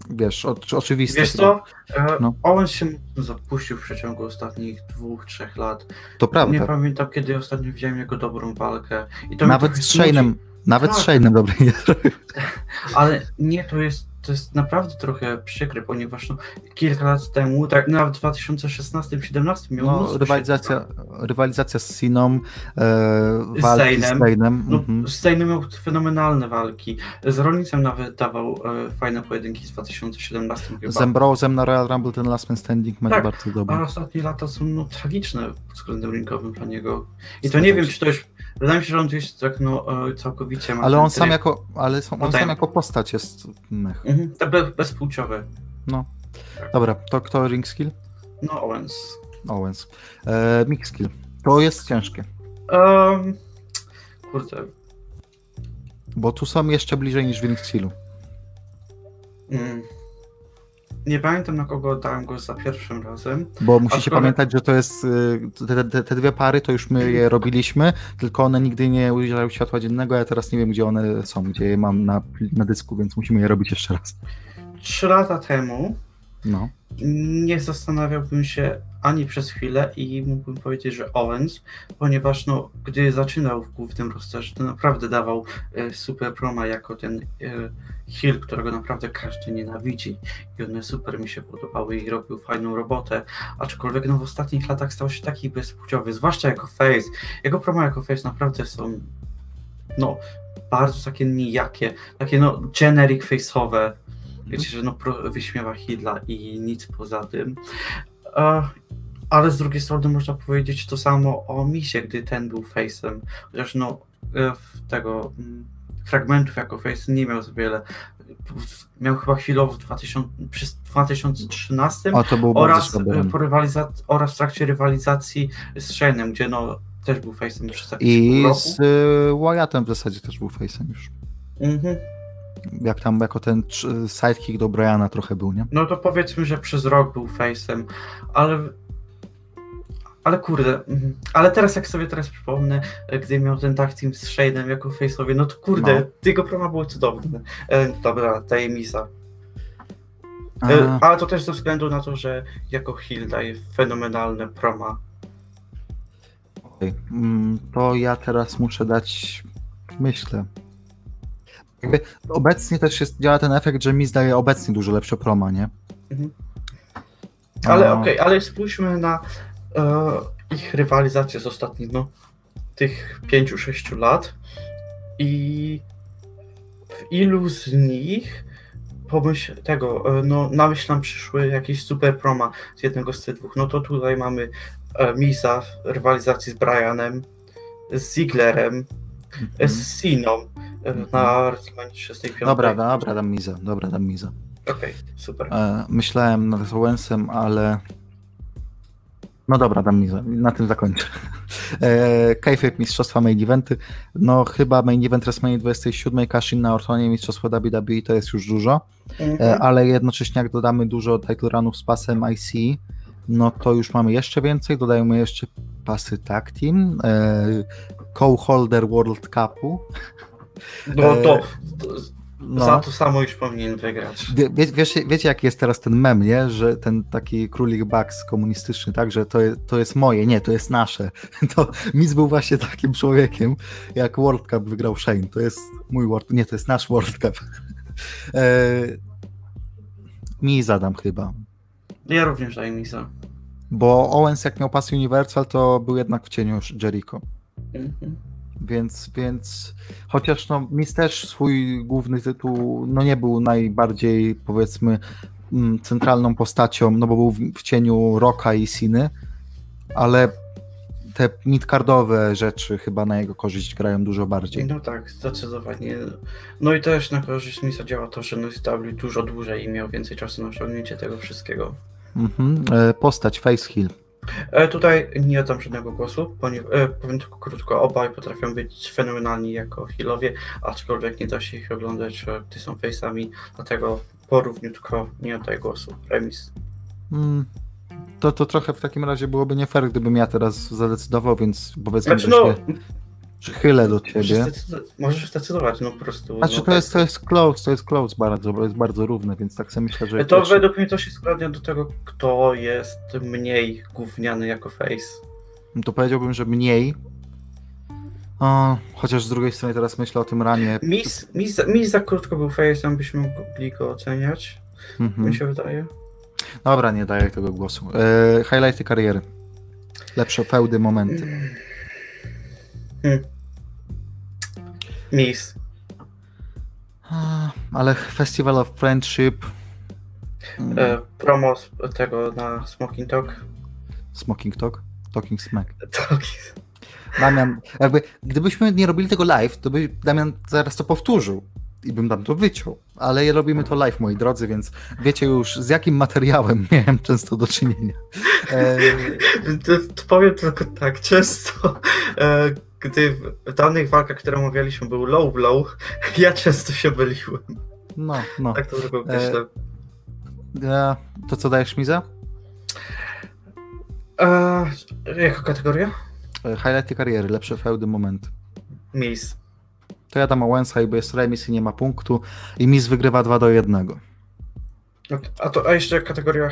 wiesz, o, oczywiste. Wiesz co? E, No. Owens się zapuścił w przeciągu ostatnich dwóch, trzech lat. To Nie prawda. pamiętam, kiedy ostatnio widziałem jego dobrą walkę. Nawet z Shane'em, nawet z Tak. Shane'em dobry nie zrobił. Ale nie, to jest, to jest naprawdę trochę przykre, ponieważ no, kilka lat temu, tak nawet w 2016-2017 miał No, rywalizacja, rywalizacja z Siną, e, Z walki z. Zainem. No, Mhm. Z Zainem miał fenomenalne walki. Z Rolnicem nawet dawał e, fajne pojedynki z 2017 chyba. Z Ambrosem na Royal Rumble ten Last Man Standing mecz Tak, bardzo A dobry. ostatnie lata są no, tragiczne pod względem ringowym dla niego. I to nie wiem, czy to już. Wydaje mi się, że on gdzieś tak no, całkowicie ma. Ale on sam tryb. jako, ale on Potem- sam jako postać jest mech. Mhm, te be, bezpłciowe. No. Dobra, to kto ring skill? No, Owens. Owens. E, mix skill. To jest ciężkie, Um, kurde. bo tu są jeszcze bliżej niż w ring skillu. Mm. Nie pamiętam na kogo oddałem go za pierwszym razem. Bo musicie Aczkolwiek- pamiętać, że to jest y, te, te, te dwie pary, to już my je robiliśmy, tylko one nigdy nie ujrzały światła dziennego, ja teraz nie wiem, gdzie one są, gdzie je mam na, na dysku, więc musimy je robić jeszcze raz. Trzy lata temu No. nie zastanawiałbym się ani przez chwilę i mógłbym powiedzieć, że Owens, ponieważ no, gdy zaczynał w głównym rosterze, to naprawdę dawał e, super proma jako ten e, heel, którego naprawdę każdy nienawidzi i one super mi się podobały i robił fajną robotę, aczkolwiek no, w ostatnich latach stał się taki bezpłciowy, zwłaszcza jako face. Jego promo jako face naprawdę są no, bardzo takie nijakie, takie no generic face'owe, Wiecie, że no pro, wyśmiewa Hidla i nic poza tym. Ale z drugiej strony można powiedzieć to samo o Misie, gdy ten był face'em. Chociaż no e, tego mm, fragmentów jako face nie miał za wiele. Miał chyba chwilowo w 2000, przy 2013 O, to był oraz, po rywalizac- oraz w trakcie rywalizacji z Shane'em, gdzie no też był face'em przez I roku. z y, Wyattem w zasadzie też był face'em już. Mhm. Jak tam, jako ten sidekick do Briana trochę był, nie? No to powiedzmy, że przez rok był face'em, ale. Ale kurde, mhm. ale teraz jak sobie teraz przypomnę, e, gdy miał ten tag team z Shade'em jako face'owie, no to kurde, No. jego promo było cudowne. E, dobra, tajemnica. E, ale to też ze względu na to, że jako heel daje fenomenalne proma. Mm, to ja teraz muszę dać, myślę. Jakby obecnie też jest, działa ten efekt, że mi zdaje obecnie dużo lepsze proma, nie? Mhm. Ale A, okej, ale spójrzmy na e, ich rywalizację z ostatnich, no, tych 5-6 lat i w ilu z nich pomyśl tego, e, no, na myśl nam przyszły jakieś super proma z jednego z tych dwóch. No to tutaj mamy e, Misa w rywalizacji z Brianem, z Zigglerem, e, mhm. z Siną na WrestleMania 35. Dobra, dobra, dam Miza, dobra, dam Miza. Okej, super. E, myślałem nad Owensem, ale... No dobra, dam Miza, na tym zakończę. E, Kayfabe Mistrzostwa Main Eventy. No chyba Main Event WrestleMania 27, Cashin na Ortonie, Mistrzostwo WWE to jest już dużo. E, Mhm. ale jednocześnie jak dodamy dużo title runów z pasem IC, no to już mamy jeszcze więcej, dodajemy jeszcze pasy tag team, e, co-holder World Cupu. No to, E, to No. za to samo już powinien wygrać. Wie, wie, wiesz, wiecie, jaki jest teraz ten mem, nie? Że ten taki królik Bucks komunistyczny, tak? Że to, je- to jest moje, nie, to jest nasze. To Miz był właśnie takim człowiekiem, jak World Cup wygrał Shane. To jest mój World nie, to jest nasz World Cup. E, mi zadam chyba. Ja również daję mi za. Bo Owens jak miał pas Universal, to był jednak w cieniu Jericho. Mhm. Więc, więc chociaż no, Miz też swój główny tytuł no nie był najbardziej powiedzmy mm, centralną postacią, no bo był w, cieniu Rocka i Siny, ale te midcardowe rzeczy chyba na jego korzyść grają dużo bardziej. No tak, zdecydowanie. No i też na korzyść Misa działa to, że NSW dużo dłużej i miał więcej czasu na osiągnięcie tego wszystkiego. Mhm. E, Postać Face Hill. E, tutaj nie oddam żadnego głosu, e, powiem tylko krótko, obaj potrafią być fenomenalni jako healowie, aczkolwiek nie da się ich oglądać, że gdy są face'ami, dlatego porówniutko nie oddaję głosu. Remis. Mm. To, to trochę w takim razie byłoby nie fair, gdybym ja teraz zadecydował, więc powiedzmy, Znaczy że no, się przychylę do ciebie. możesz zdecydować, no po prostu. Znaczy no, to jest, to tak. jest close, to jest close bardzo, bo jest bardzo równe, więc tak sobie myślę, że... To pierwszy- według mnie to się skłania do tego, kto jest mniej gówniany jako face. to powiedziałbym, że mniej. O, chociaż z drugiej strony teraz myślę o tym ranie. Mis, mis, mis za krótko był face'em, byśmy mogli go oceniać, Mhm. mi się wydaje. Dobra, nie daję tego głosu. E, highlighty kariery. Lepsze feudy, momenty. Hmm. A, Ale Festival of Friendship. E, promo tego na Smoking Talk. Smoking Talk? Talking Smack. Tak. Damian, jakby, gdybyśmy nie robili tego live, to by Damian zaraz to powtórzył i bym tam to wyciął. Ale robimy to live, moi drodzy, więc wiecie już z jakim materiałem miałem często do czynienia. E, powiem tylko tak, często e, gdy w danych walkach, które omawialiśmy był low blow, ja często się myliłem. no, no. Tak to tylko myślę. E, to co dajesz mi za? E, jaka kategoria? E, Highlighty kariery, lepsze feudy, momenty. Mis. To ja dam Owensa, bo jest remis i nie ma punktu i Miz wygrywa 2 do 1. No, A to a jeszcze kategoria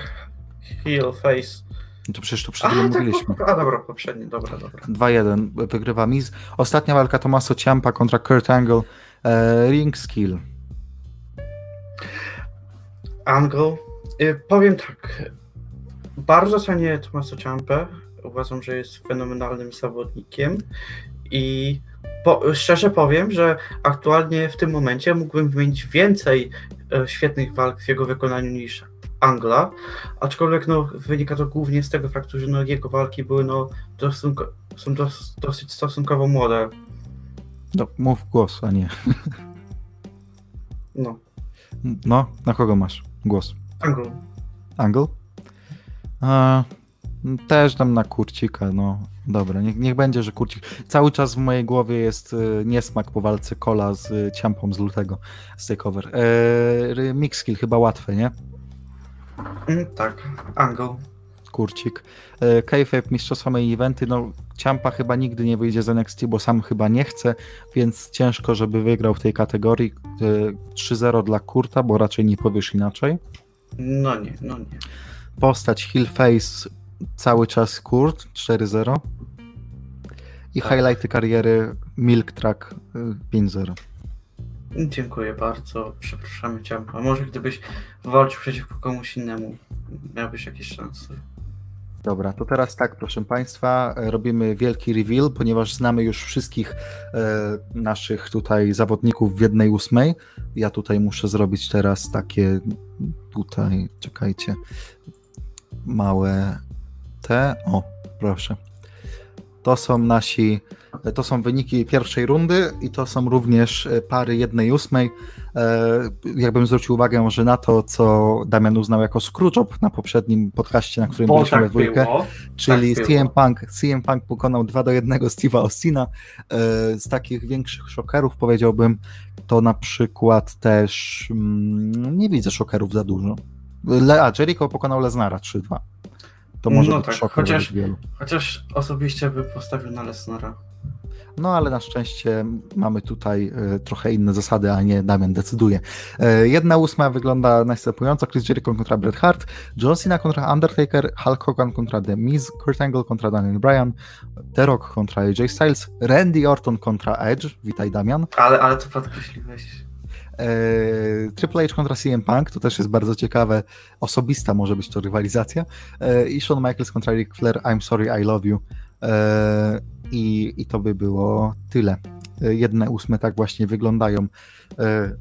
heel, face. No to przecież to przed chwilą tak, mówiliśmy. a dobra, poprzednie, dobra, dobra. 2-1 wygrywa Miz. Ostatnia walka Tomaso Ciampa kontra Kurt Angle. E, ring skill. Angle. Y, powiem tak. Bardzo cenię Tomasa Ciampę. Uważam, że jest fenomenalnym zawodnikiem i po, szczerze powiem, że aktualnie w tym momencie mógłbym wymienić więcej e, świetnych walk w jego wykonaniu niż Angla, aczkolwiek no, wynika to głównie z tego faktu, że no, jego walki były no, są dos, dosyć stosunkowo młode. No, mów głos, a nie. No, No, na kogo masz głos? Angle. Angle? E, też dam na Kurcika, no. Dobra, niech, niech będzie, że Kurcik. Cały czas w mojej głowie jest e, niesmak po walce Kola z e, Ciampą z lutego, z takeover. E, mix skill chyba łatwe, nie? Mm, tak, Angle. Kurcik. E, Kayfabe mistrzostwa main eventy, no Ciampa chyba nigdy nie wyjdzie z NXT, bo sam chyba nie chce, więc ciężko, żeby wygrał w tej kategorii. E, 3-0 dla Kurta, bo raczej nie powiesz inaczej. No nie, no nie. Postać Hill Face cały czas Kurt 4-0 i Tak. highlighty kariery Milk Track y, 5-0. Dziękuję bardzo. Przepraszamy cię. A może gdybyś walczył przeciwko komuś innemu, miałbyś jakieś szanse. Dobra, to teraz tak, proszę Państwa, robimy wielki reveal, ponieważ znamy już wszystkich e, naszych tutaj zawodników w jednej ósmej. Ja tutaj muszę zrobić teraz takie tutaj, czekajcie, małe te. O, proszę. To są nasi, to są wyniki pierwszej rundy i to są również e, pary jednej ósmej. E, Jakbym zwrócił uwagę, że na to, co Damian uznał jako screwjob na poprzednim podcaście, na którym Bo byliśmy we tak dwójkę, było. czyli tak CM. Punk, CM Punk pokonał 2 do 1 Steve'a Austina. E, Z takich większych szokerów powiedziałbym, to na przykład też mm, nie widzę szokerów za dużo. Le, a Jericho pokonał Lesnara 3-2. To może No tak, chociaż- wielu. Chociaż osobiście bym postawił na Lesnara. No ale na szczęście mamy tutaj e, trochę inne zasady, a nie Damian decyduje. E, jedna ósma wygląda następująco. Chris Jericho kontra Bret Hart, John Cena kontra Undertaker, Hulk Hogan kontra The Miz, Kurt Angle kontra Daniel Bryan, The Rock kontra AJ Styles, Randy Orton kontra Edge, witaj Damian, Ale, ale to podkreśliłeś. E, Triple H kontra CM Punk, to też jest bardzo ciekawe, osobista może być to rywalizacja, e, i Shawn Michaels kontra Ric Flair, I'm sorry, I love you. E, i, I to by było tyle. Jedne ósme tak właśnie wyglądają.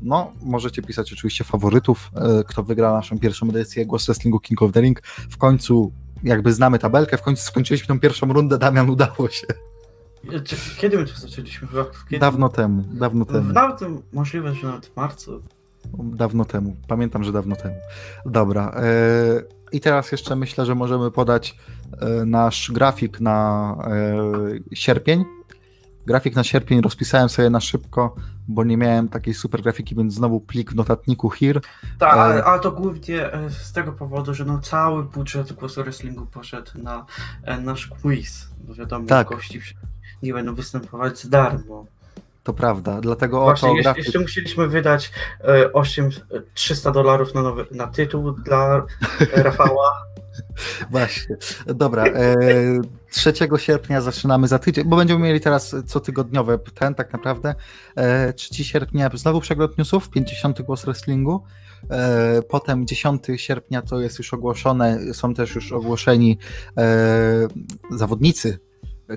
No, możecie pisać oczywiście faworytów, kto wygra naszą pierwszą edycję Głos Wrestlingu King of the Ring. W końcu jakby znamy tabelkę, w końcu skończyliśmy tą pierwszą rundę, Damian, udało się. Kiedy my to zaczęliśmy? Kiedy? Dawno temu, dawno temu. Nawet możliwe, że nawet w marcu. Dawno temu. Pamiętam, że dawno temu. Dobra. e, I teraz jeszcze myślę, że możemy podać e, nasz grafik na e, sierpień. Grafik na sierpień rozpisałem sobie na szybko, bo nie miałem takiej super grafiki, więc znowu plik w notatniku here. Tak, ale, ale to głównie z tego powodu, że no cały budżet głosu wrestlingu poszedł na nasz quiz. Wiadomo, Tak. gości nie będą występować za darmo. To prawda, dlatego Właśnie, oto jeszcze, grafik. jeszcze musieliśmy wydać e, 8, e, 300 dolarów na, nowy, na tytuł dla e, Rafała. Właśnie. Dobra. E, 3 sierpnia zaczynamy za tydzień, bo będziemy mieli teraz cotygodniowe ten tak naprawdę. E, 3 sierpnia znowu przegląd newsów, 50 głos wrestlingu. E, potem 10 sierpnia to jest już ogłoszone, są też już ogłoszeni e, zawodnicy,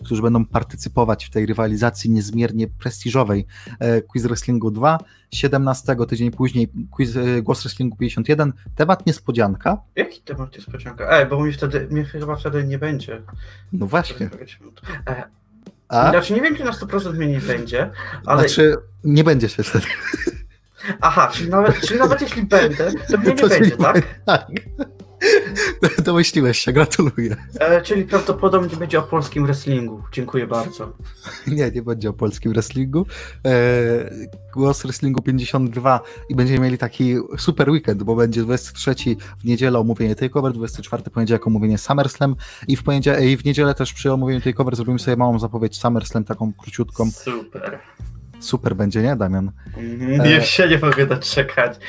którzy będą partycypować w tej rywalizacji niezmiernie prestiżowej e, Quiz Wrestlingu 2. 17 tydzień później quiz, e, Głos Wrestlingu 51, temat niespodzianka. Jaki temat pociąga? Ej, bo mi wtedy, mnie chyba wtedy nie będzie. No właśnie. E, A? Znaczy nie wiem, czy na 100% mnie nie będzie, ale... Znaczy, nie będzie się wtedy. Aha, czyli nawet, czyli nawet jeśli będę, to mnie nie To będzie, tak? Tak. Domyśliłeś się, gratuluję. E, czyli prawdopodobnie będzie o polskim wrestlingu. Dziękuję bardzo. Nie, nie będzie o polskim wrestlingu. E, głos wrestlingu 52 i będziemy mieli taki super weekend, bo będzie 23 w niedzielę omówienie Takeover, 24 poniedziałek omówienie SummerSlam i w, poniedział- i w niedzielę też przy omówieniu Takeover zrobimy sobie małą zapowiedź SummerSlam, taką króciutką. Super. Super będzie, nie Damian? Mhm, E. Już się nie mogę doczekać.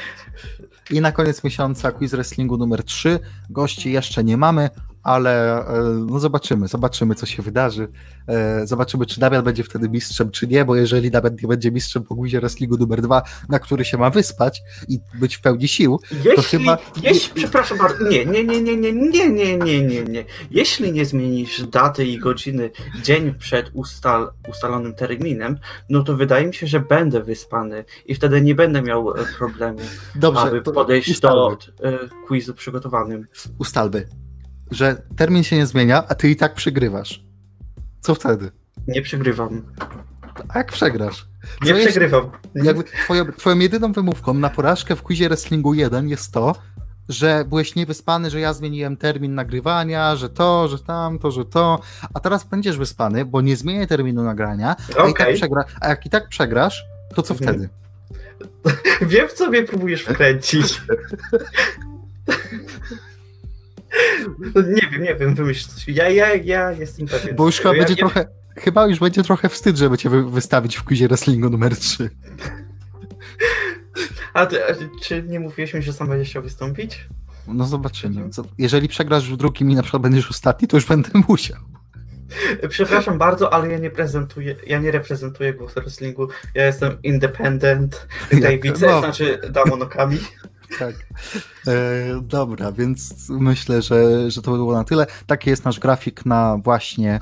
I na koniec miesiąca quiz wrestlingu numer 3. Gości jeszcze nie mamy, ale e, no zobaczymy, zobaczymy co się wydarzy. E, Zobaczymy, czy Damian będzie wtedy mistrzem, czy nie, bo jeżeli Damian nie będzie mistrzem po quizie wrestlingu numer 2, na który się ma wyspać i być w pełni sił, Jeśli, chyba- jeśli, przepraszam bardzo, nie, nie, nie, nie, nie, nie, nie, nie, nie, nie. Jeśli nie zmienisz daty i godziny dzień przed ustal, ustalonym terminem, no to wydaje mi się, że będę wyspany i wtedy nie będę miał e, problemu, dobrze, aby to podejść ustalmy, do e, quizu przygotowanym. ustalmy, że termin się nie zmienia, a ty i tak przegrywasz. Co wtedy? Nie przegrywam. A jak przegrasz? Nie Co jest- przegrywam. Jakby twoją, twoją jedyną wymówką na porażkę w quizie wrestlingu 1 jest to, że byłeś niewyspany, że ja zmieniłem termin nagrywania, że to, że tamto, że to, a teraz będziesz wyspany, bo nie zmienię terminu nagrania, a, i tak przegra, a jak i tak przegrasz, to co Mhm. wtedy? wiem co mnie próbujesz wkręcić. nie wiem, nie wiem, wymyśl coś. Ja, ja, ja jestem pewien. Bo już chyba ja, będzie ja, trochę, chyba już będzie trochę wstyd, żeby cię wy, wystawić w quizie wrestlingu numer 3. A, ty, a czy nie mówiłeś mi, że sam będziesz chciał wystąpić? No zobaczymy. Co- Jeżeli przegrasz w drugim i na przykład będziesz ostatni, to już będę musiał. Przepraszam bardzo, ale ja nie prezentuję, ja nie reprezentuję głos wrestlingu. Ja jestem independent David, no. znaczy Damonokami. Tak. E, dobra, więc myślę, że, że to by było na tyle. Taki jest nasz grafik na właśnie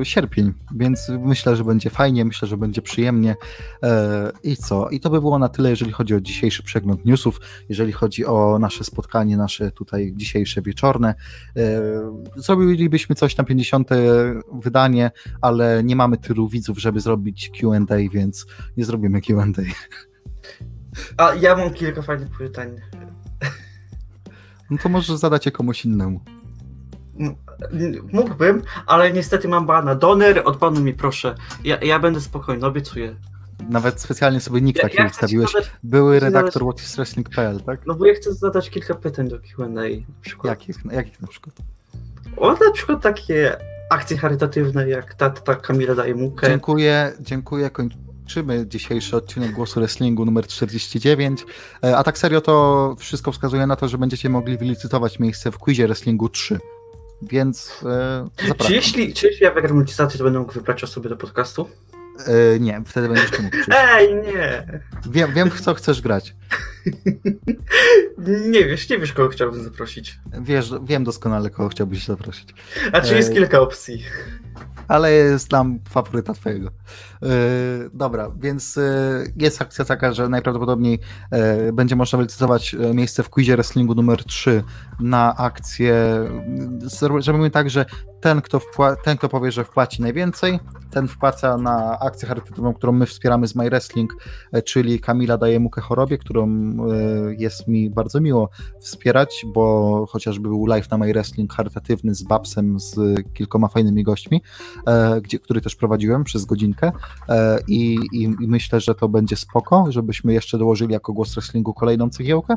e, sierpień, więc myślę, że będzie fajnie, myślę, że będzie przyjemnie. E, I co? I to by było na tyle, jeżeli chodzi o dzisiejszy przegląd newsów, jeżeli chodzi o nasze spotkanie, nasze tutaj dzisiejsze wieczorne. E, zrobilibyśmy coś na 50. wydanie, ale nie mamy tylu widzów, żeby zrobić Q&A, więc nie zrobimy Q&A. A ja mam kilka fajnych pytań. No to możesz zadać je komuś innemu. M- Mógłbym, ale niestety mam bana. Doner, odbanuj mi proszę. Ja, ja będę spokojny, obiecuję. Nawet specjalnie sobie nick Ja, taki ja ustawiłeś. zadać, Były redaktor whatiswrestling.pl, tak? no bo ja chcę zadać kilka pytań do Q&A. Na przykład. Jakich, jakich na przykład? o na przykład takie akcje charytatywne, jak ta, ta Kamila daje mukę. Dziękuję, dziękuję. Kończymy dzisiejszy odcinek Głosu Wrestlingu numer 49. E, A tak serio to wszystko wskazuje na to, że będziecie mogli wylicytować miejsce w quizie Wrestlingu 3. Więc e, Czy zapraszam. jeśli, czy jeśli ja wygram licytację, to będę mógł wybrać osoby do podcastu? E, nie, wtedy będziesz mógł przyjść. Ej, nie! Wiem, wiem, w co chcesz grać. Nie wiesz, nie wiesz, kogo chciałbym zaprosić. Wiesz, wiem doskonale, kogo chciałbyś zaprosić. A czy jest Ej. kilka opcji? ale jest tam faworyta twojego. Yy, dobra, więc yy, jest akcja taka, że najprawdopodobniej yy, będzie można wylicytować miejsce w quizie wrestlingu numer 3 na akcję. Yy, Zrobimy tak, że ten kto, ten, kto powie, że wpłaci najwięcej, ten wpłaca na akcję charytatywną, którą my wspieramy z My Wrestling, czyli Kamila daje mukę chorobie, którą jest mi bardzo miło wspierać, bo chociażby był live na My Wrestling charytatywny z Babsem, z kilkoma fajnymi gośćmi, e, gdzie, który też prowadziłem przez godzinkę e, i, i, i myślę, że to będzie spoko, żebyśmy jeszcze dołożyli jako głos wrestlingu kolejną cegiełkę.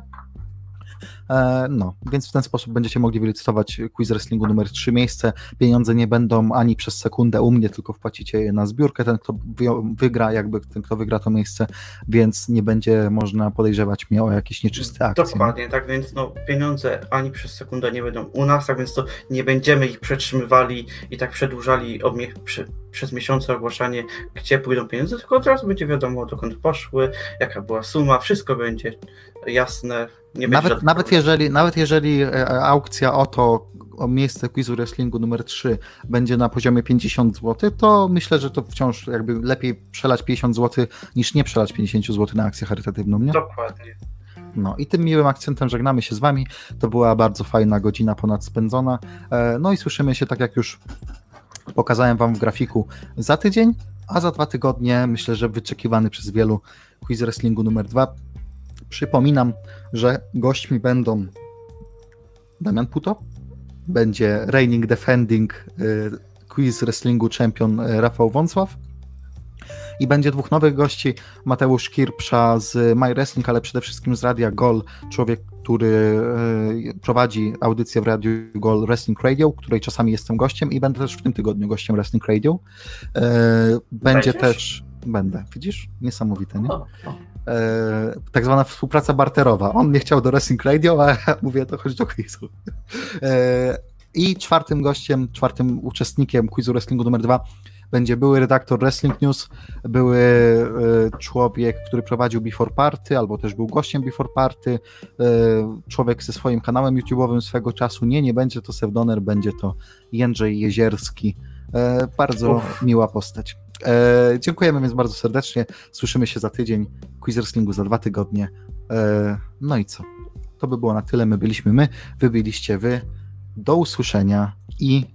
E, No, więc w ten sposób będziecie mogli wylicytować quiz wrestlingu numer 3 miejsce. Pieniądze nie będą ani przez sekundę u mnie, tylko wpłacicie je na zbiórkę. Ten, kto wy- wygra, jakby ten, kto wygra to miejsce, więc nie będzie można podejrzewać mnie o jakieś nieczyste akcje. Dokładnie, tak więc no, pieniądze ani przez sekundę nie będą u nas, tak więc to nie będziemy ich przetrzymywali i tak przedłużali przy, przez miesiące ogłaszanie, gdzie pójdą pieniądze, tylko od razu będzie wiadomo, dokąd poszły, jaka była suma, wszystko będzie jasne. Nie Nawet, nawet, jeżeli, nawet jeżeli e, aukcja o to, o miejsce quizu wrestlingu numer 3 będzie na poziomie 50 zł, to myślę, że to wciąż jakby lepiej przelać 50 zł niż nie przelać 50 zł na akcję charytatywną, nie? Dokładnie. No i tym miłym akcentem żegnamy się z wami. To była bardzo fajna godzina ponad spędzona. E, No i słyszymy się, tak jak już pokazałem wam w grafiku, za tydzień, a za dwa tygodnie myślę, że wyczekiwany przez wielu quiz wrestlingu numer 2. Przypominam, że gośćmi będą Damian Puto, będzie reigning defending y, quiz wrestlingu champion y, Rafał Wąsław i będzie dwóch nowych gości, Mateusz Kirpsza z My Wrestling, ale przede wszystkim z Radia Gol, człowiek, który e, prowadzi audycję w Radiu Gol Wrestling Radio, której czasami jestem gościem i będę też w tym tygodniu gościem Wrestling Radio. Będzie Będziesz? też... Będę, widzisz? Niesamowite, nie? E, tak zwana współpraca barterowa. On nie chciał do Wrestling Radio, a ja mówię, to chodź do quizu. E, I czwartym gościem, czwartym uczestnikiem quizu wrestlingu numer dwa będzie były redaktor Wrestling News, były e, człowiek, który prowadził Before Party, albo też był gościem Before Party, e, człowiek ze swoim kanałem YouTube'owym swego czasu. Nie, nie będzie to Sevdoner, będzie to Jędrzej Jezierski. E, bardzo Uff. miła postać. E, dziękujemy więc bardzo serdecznie. Słyszymy się za tydzień. Quiz Wrestlingu za dwa tygodnie. E, no i co? To by było na tyle. My byliśmy my, wy byliście wy. Do usłyszenia i